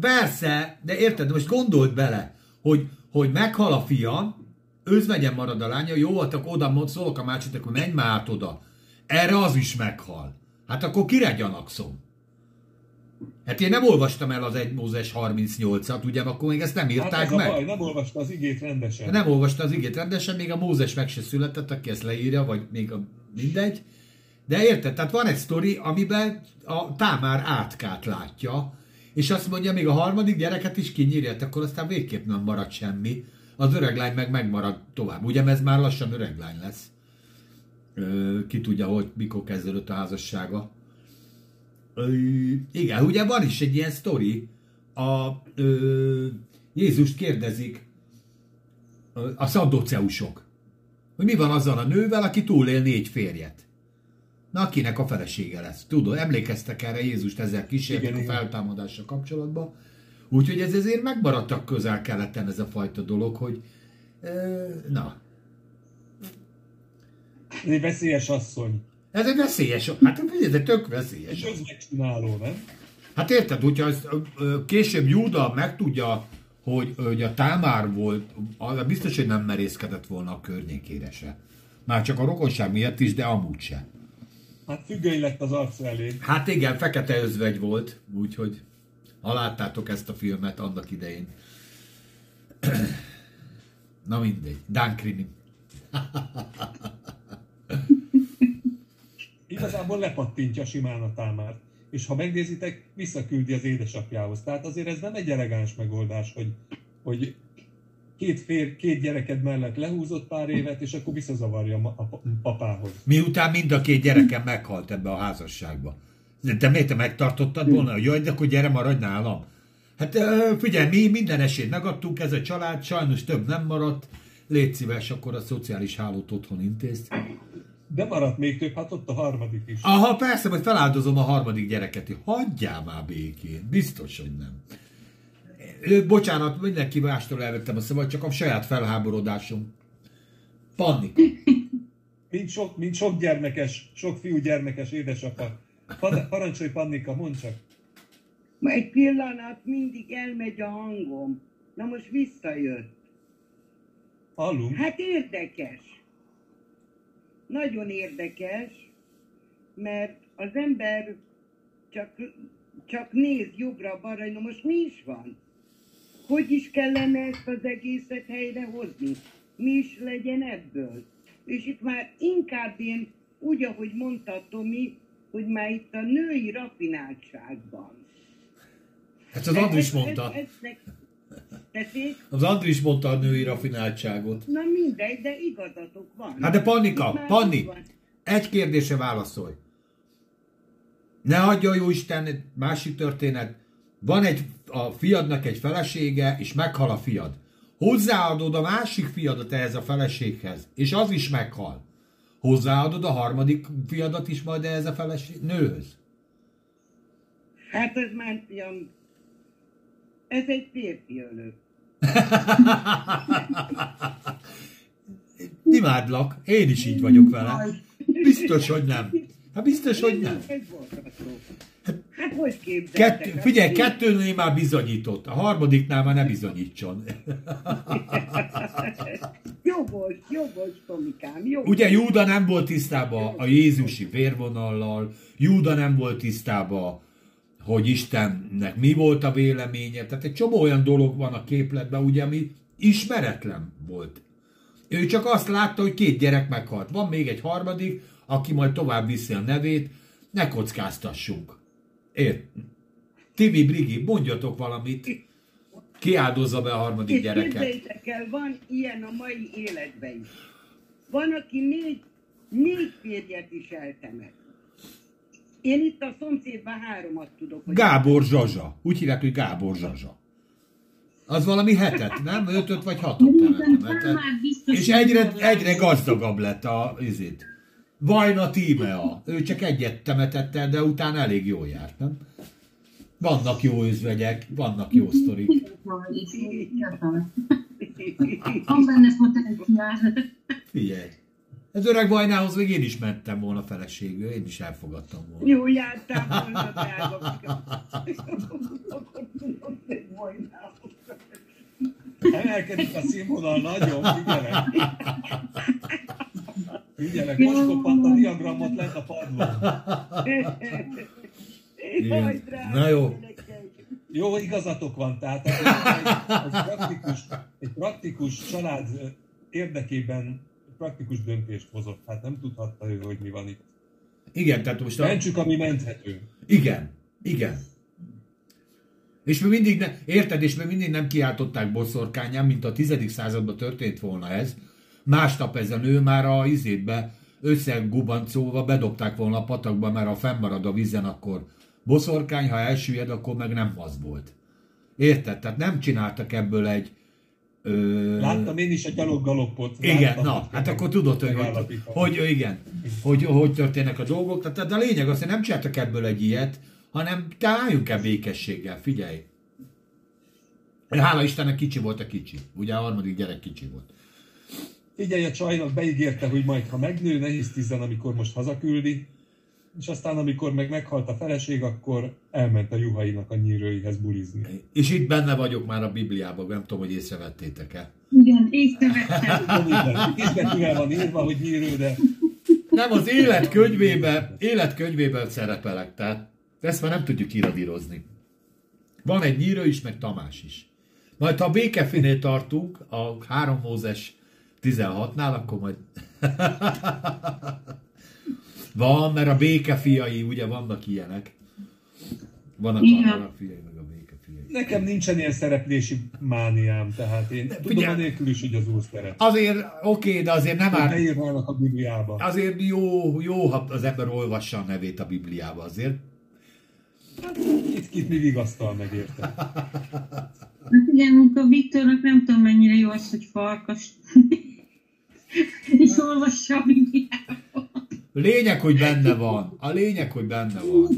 persze, de érted, most gondold bele, hogy, hogy meghal a fia, özvegyen marad a lánya, jó, hát akkor oda szólok a mácsitek, hogy menj már át oda. Erre az is meghal. Hát akkor kire gyanakszom? Hát én nem olvastam el az 1 Mózes 38-at, ugye, akkor még ezt nem Hát írták ez a meg. baj, nem olvasta az igét rendesen. Nem olvasta az igét rendesen, még a Mózes meg se született, aki ezt leírja, vagy még a mindegy. De érted? Tehát van egy sztori, amiben a Támár átkát látja, és azt mondja, még a harmadik gyereket is kinyírja, hát akkor aztán végképp nem marad semmi. Az öreg lány meg megmarad tovább. Ugye ez már lassan öreg lány lesz. Ki tudja, hogy mikor kezdődött a házassága. Igen, ugye van is egy ilyen sztori. A, ö, Jézust kérdezik a szaddoceusok, hogy mi van azzal a nővel, aki túlél négy férjet. Na, akinek a felesége lesz. Tudod, emlékeztek erre Jézust ezzel kísérték Igen, a igen. feltámadással kapcsolatban. Úgyhogy ez ezért megmaradtak közel-keleten ez a fajta dolog, hogy ö, na, Ez egy veszélyes asszony. ez egy veszélyes, hát figyelj, de tök veszélyes. És özvegcsináló, nem? Hát érted, hogyha ö, később Júda megtudja, hogy, hogy a Támár volt, az biztos, hogy nem merészkedett volna a környékére se. Már csak a rokonság miatt is, de amúgy se. Hát függöny lett az arca elé. Hát igen, fekete özvegy volt, úgyhogy ha láttátok ezt a filmet annak idején. Na mindegy, Dan Krimi. Igazából lepattintja simán a támárt. És ha megnézitek, visszaküldi az édesapjához. Tehát azért ez nem egy elegáns megoldás, hogy, hogy két, fér, két gyereked mellett lehúzott pár évet, és akkor visszazavarja a pa- papához. Miután mind a két gyerekem meghalt ebbe a házasságba. De te miért te megtartottad volna, hogy jaj, de akkor gyere, maradj nálam. Hát figyelj, mi minden esélyt megadtunk, ez a család, sajnos több nem maradt. Légy szíves, akkor a szociális hálót otthon intézt. De maradt még több, hát ott a harmadik is. Aha, persze, hogy feláldozom a harmadik gyereket. Hagyjál már békén. Biztos, hogy nem. Bocsánat, mindenki mástól elvettem a szabad, csak a saját felháborodásom. Panika. Mint sok, mint sok gyermekes, sok fiú gyermekes édesapa. Pa- Parancsolj, Pannika, mondd csak. Ma egy pillanat mindig elmegy a hangom. Na most visszajött. Hallunk? Hát érdekes. Nagyon érdekes, mert az ember csak, csak néz jobbra-balra, na most mi is van? Hogy is kellene ezt az egészet helyre hozni? Mi is legyen ebből? És itt már inkább én, úgy, ahogy mondta Tomi, hogy már itt a női rafináltságban. Hát az Andris mondta. Ez, ez, ez, tessék? Az Andris mondta a női rafináltságot. Na mindegy, de igazatok van. Hát de Pannika, Panni, egy kérdése válaszolj. Ne adja a jó Isten, másik történet. Van egy, a fiadnak egy felesége, és meghal a fiad. Hozzáadod a másik fiadat ehhez a feleséghez, és az is meghal. Hozzáadod a harmadik fiadat is majd ehhez a feleség, nőhöz. Hát ez már fiam, ez egy férfi ölő. Imádlak, én is így vagyok vele. Biztos, hogy nem. Hát biztos, hogy nem. Hát hogy képzeltek? Kettő, figyelj, kettőnél már bizonyított, a harmadiknál már ne bizonyítson. Jogos, jogos, Tomikám, jogos. Ugye Júda nem volt tisztában a Jézusi vérvonallal, Júda nem volt tisztában, hogy Istennek mi volt a véleménye, tehát egy csomó olyan dolog van a képletben, ugye, ami ismeretlen volt. Ő csak azt látta, hogy két gyerek meghalt. Van még egy harmadik, aki majd tovább viszi a nevét, ne kockáztassunk. Ért? Tibi, Brigi, mondjatok valamit. Ki áldozza be a harmadik gyereket? képzeljétek el, van ilyen a mai életben is. Van, aki négy, négy férjet is eltemet. Én itt a szomszédban háromat tudok. hogy- Gábor Zsazsa. Úgy hívják, hogy Gábor Zsazsa. Az valami hetet, nem? Ötöt vagy hatot biztos, És egyre, egyre gazdagabb lett a izét. Vajna Tímea. Ő csak egyet temetett el, de utána elég jól járt, nem? Vannak jó özvegyek, vannak jó sztorik. Van benne potenciál. Figyelj. Ez öreg Vajnához még én is mentem volna feleségül, én is elfogadtam volna. Jó jártál volna, drága. Emelkedik a színvonal nagyon, figyelek. Figyelek, most koppant a diagramot lent a padlón. Jaj, Na jó. Jó, igazatok van, tehát egy, egy, praktikus, egy praktikus család érdekében praktikus döntést hozott. Hát nem tudhatta ő, hogy mi van itt. Igen, tehát most a... Mentsük, ami menthető. Igen, igen. És mi mindig, ne, érted, és mi mindig nem kiáltották boszorkányán, mint a 10. században történt volna ez. Másnap ez a nő már a izétbe összegubancolva bedobták volna a patakba, mert ha fennmarad a vízen, akkor boszorkány, ha elsüllyed, akkor meg nem az volt. Érted? Tehát nem csináltak ebből egy... Ö, Láttam én is a gyaloggaloppot. igen, na, hát akkor tudod, hogy, hogy, hogy igen, hogy, hogy történnek a dolgok. Tehát, a lényeg az, hogy nem csináltak ebből egy ilyet, hanem te álljunk el békességgel, figyelj. Hála Istennek kicsi volt a kicsi. Ugye a harmadik gyerek kicsi volt. Figyelj, a csajnak beígérte, hogy majd ha megnő, ne hisztizzen, amikor most hazaküldi. És aztán, amikor meg meghalt a feleség, akkor elment a juhainak a nyírőihez bulizni. És itt benne vagyok már a Bibliában, nem tudom, hogy észrevettétek-e. Igen, észrevettem. Minden Kézbetűvel van írva, hogy nyírő, de Nem, az életkönyvébe, életkönyvébe szerepelek, tehát ezt már nem tudjuk iradírozni. Van egy nyírő is, meg Tamás is. Majd ha a békefinél tartunk, a 3 Mózes 16-nál, akkor majd... Van, mert a békefiai, ugye vannak ilyenek. Vannak Igen. a fiai, meg a békefiai. nekem nincsen ilyen szereplési mániám, tehát én tudom figyelj- anélkül is, hogy az úr szeret. Azért, oké, de azért nem áll... Beírnának a Bibliába. Azért jó, jó, ha az ember olvassa a nevét a Bibliába azért. Itt, itt mi vigasztal meg érte. Hát igen, munka Viktornak nem tudom mennyire jó az, hogy farkas. És olvassa a Bibliát. Lényeg, hogy benne van. A lényeg, hogy benne van.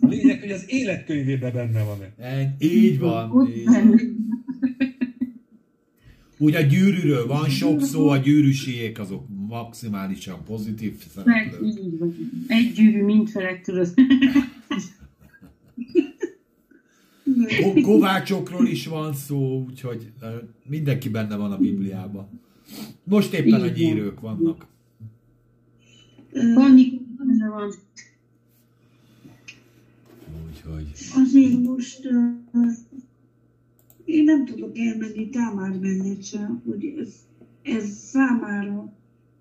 A lényeg, hogy az életkönyvében benne van-e. Ennyi- Így van. Így. benne. Úgy a gyűrűről van sok szó, a gyűrűsiek azok maximálisan pozitív Meg szereplők. így van. Egy gyűrű mindfelett tudod. Ko- Kovácsokról is van szó, úgyhogy ö, mindenki benne van a Bibliában. Most éppen a gyűrűk vannak. Annyi benne van. Úgyhogy... Azért most uh, én nem tudok elmenni Támár mellett sem, hogy ez, ez számára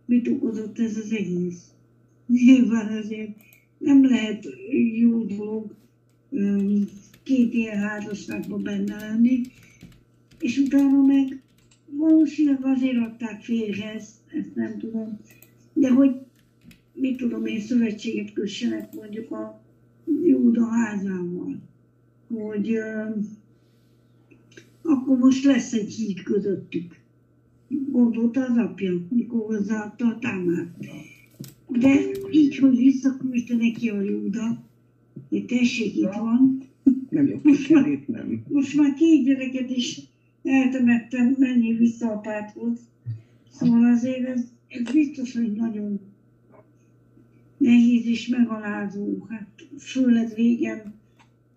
mit okozott ez az egész. Nyilván azért nem lehet jó dolog um, két ilyen házasságban benne lenni, és utána meg valószínűleg azért adták férhez, ezt nem tudom, de hogy mit tudom én, szövetséget kössenek mondjuk a Júda házával, hogy ö, akkor most lesz egy híd közöttük. Gondolta az apja, mikor hozzáadta a támát. De így, hogy visszaküldte neki a Júda, hogy tessék, itt van, Nem jó sikerét, nem. most már két gyereket is eltemettem, menjél vissza apádhoz. Szóval azért ez, ez biztos, hogy nagyon nehéz és megalázó. Hát főleg régen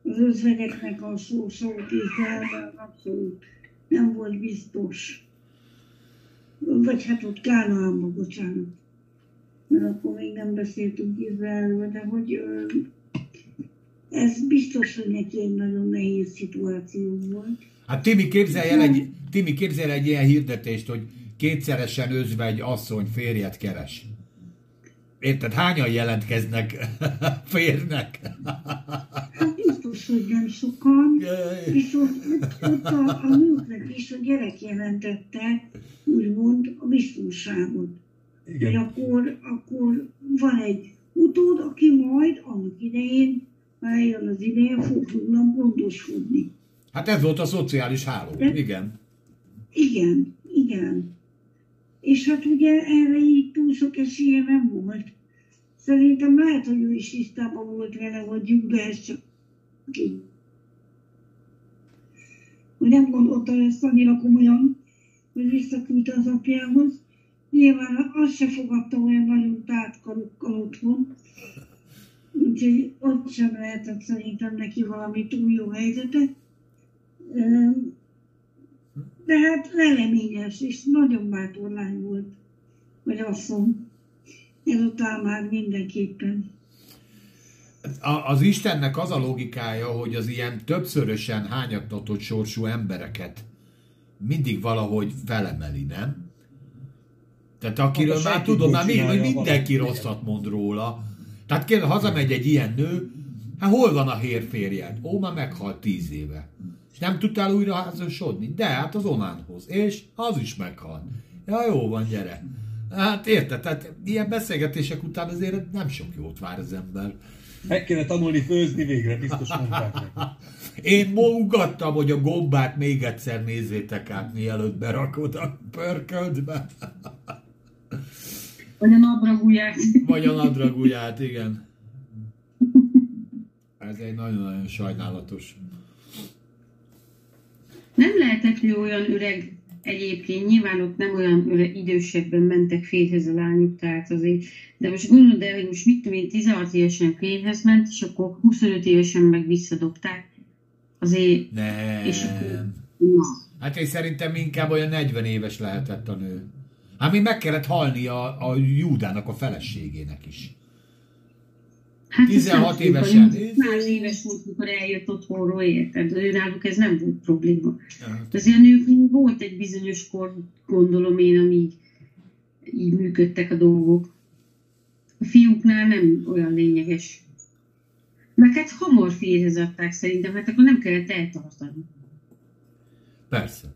az özvegyeknek a szó Izraelben abszolút nem volt biztos. Vagy hát ott Kánaánban, bocsánat. Mert akkor még nem beszéltünk Izraelről, de hogy ez biztos, hogy neki egy nagyon nehéz szituáció volt. Hát Timi, képzelj el egy, Timi, képzelj el egy ilyen hirdetést, hogy kétszeresen özvegy asszony férjet keres. Érted? Hányan jelentkeznek férnek? Hát biztos, hogy nem sokan, és ott, ott a, a nőknek is a gyerek jelentette, úgymond, a biztonságot. Hogy Igen. akkor, akkor van egy utód, aki majd annak idején, ha eljön az ideje, fog rólam gondoskodni. Hát ez volt a szociális háló. Igen. Igen, igen. És hát ugye erre így túl sok esélye nem volt. Szerintem lehet, hogy ő is tisztában volt vele, hogy Júda ez csak ki. Hogy nem gondolta ezt annyira komolyan, hogy visszaküldte az apjához. Nyilván azt se fogadta olyan nagyon tártkarokkal otthon. Úgyhogy ott sem lehetett szerintem neki valami túl jó helyzete. De hát leleményes, és nagyon bátor lány volt, vagy asszony. Ezután már mindenképpen. A- Az Istennek az a logikája, hogy az ilyen többszörösen hányattatott sorsú embereket mindig valahogy felemeli, nem? Tehát akiről Hát már tudod, már mi, hogy mindenki valami. rosszat mond róla. Tehát kéne, hazamegy egy ilyen nő, hát hol van a hérférjed? Ó, már meghalt tíz éve. És nem tudtál újra házasodni? De hát az Onánhoz. És az is meghalt. Ja, jó van, gyere. Hát érted, tehát ilyen beszélgetések után azért nem sok jót vár az ember. Meg kéne tanulni főzni végre, biztos mondták neki. Én ma ugattam, hogy a gombát még egyszer nézzétek át, mielőtt berakod a pörköldbe. Vagy a nabraguját. Vagy a nadraguját, igen. Ez egy nagyon-nagyon sajnálatos. Nem lehetett ő olyan öreg egyébként, nyilván ott nem olyan öreg, idősebben mentek férhez a lányok, tehát azért, de most gondolod el, hogy most mit tudom én, 16 évesen férhez ment, és akkor 25 évesen meg visszadobták. Azért, Nem. És akkor- na. Hát én szerintem inkább olyan 40 éves lehetett a nő. Hát mi meg kellett halni a, a Júdának a feleségének is. Hát 16 ezt nem évesen. tudom, Száz éves volt, mikor eljött otthonról, érted? Ő náluk ez nem volt probléma. De azért a nőknél volt egy bizonyos kor, gondolom én, ami így, így működtek a dolgok. A fiúknál nem olyan lényeges. Meg hát hamar férhez adták szerintem, hát akkor nem kellett eltartani. Persze.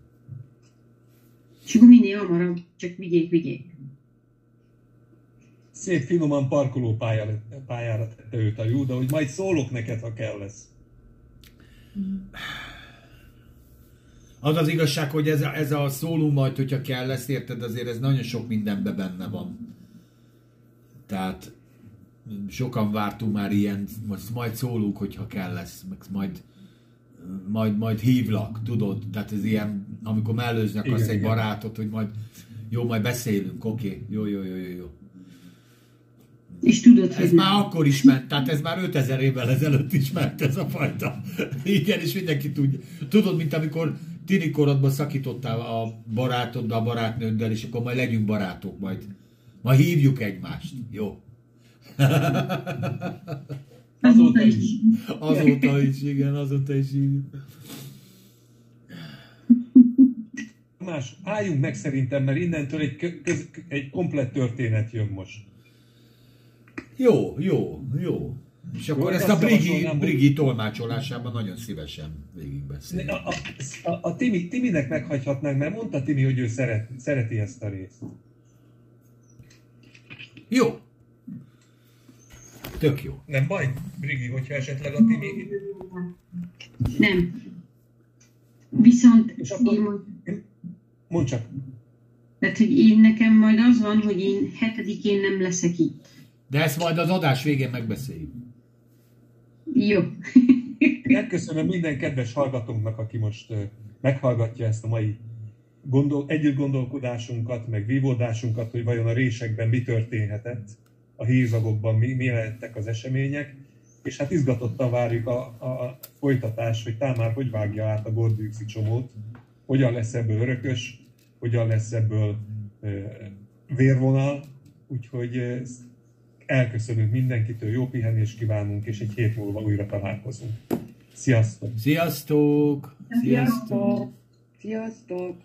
És akkor minél hamarabb csak vigyék, vigyék. Szép finoman parkoló pályára, pályára tette őt a Júda, hogy majd szólok neked, ha kell lesz. Az az igazság, hogy ez a, ez a szóló majd, hogyha kell lesz, érted, azért ez nagyon sok mindenben benne van. Tehát sokan vártunk már ilyen, most majd szólunk, hogyha kell lesz, meg majd majd, majd hívlak, tudod? Tehát ez ilyen, amikor mellőznek Igen, azt egy igen. barátot, hogy majd jó, majd beszélünk, oké, okay. jó, jó, jó, jó, jó. És tudod, Ez már akkor is ment, tehát ez már 5000 évvel ezelőtt is ment ez a fajta. Igen, és mindenki tudja. Tudod, mint amikor tini korodban szakítottál a barátodba, a barátnőddel, és akkor majd legyünk barátok, majd, majd hívjuk egymást. Jó. Azóta is. Azóta is, igen, azóta is így. Más, álljunk meg szerintem, mert innentől egy, kö- köz, egy komplett történet jön most. Jó, jó, jó. És akkor Jó, ezt a Brigi, Brigi tolmácsolásában nagyon szívesen végigbeszélünk. A, a, a, a Timi, Timinek meghagyhatnánk, mert mondta Timi, hogy ő szeret, szereti ezt a részt. Jó. Tök jó. Nem baj, Brigi, hogyha esetleg a Timi... Nem. Viszont És akkor- én, majd- Mondd csak. tehát, hogy én nekem majd az van, hogy én hetedikén nem leszek itt. De ezt majd az adás végén megbeszéljük. Jó. Megköszönöm minden kedves hallgatónknak, aki most meghallgatja ezt a mai gondol, együtt gondolkodásunkat, meg vívódásunkat, hogy vajon a résekben mi történhetett, a hírzagokban mi, mi lehettek az események, és hát izgatottan várjuk a, a, folytatást, hogy Támár hogy vágja át a Gordüxi csomót, hogyan lesz ebből örökös, hogyan lesz ebből ö, vérvonal, úgyhogy elköszönünk mindenkitől, jó pihenést kívánunk, és egy hét múlva újra találkozunk. Sziasztok! Sziasztok! Sziasztok! Sziasztok!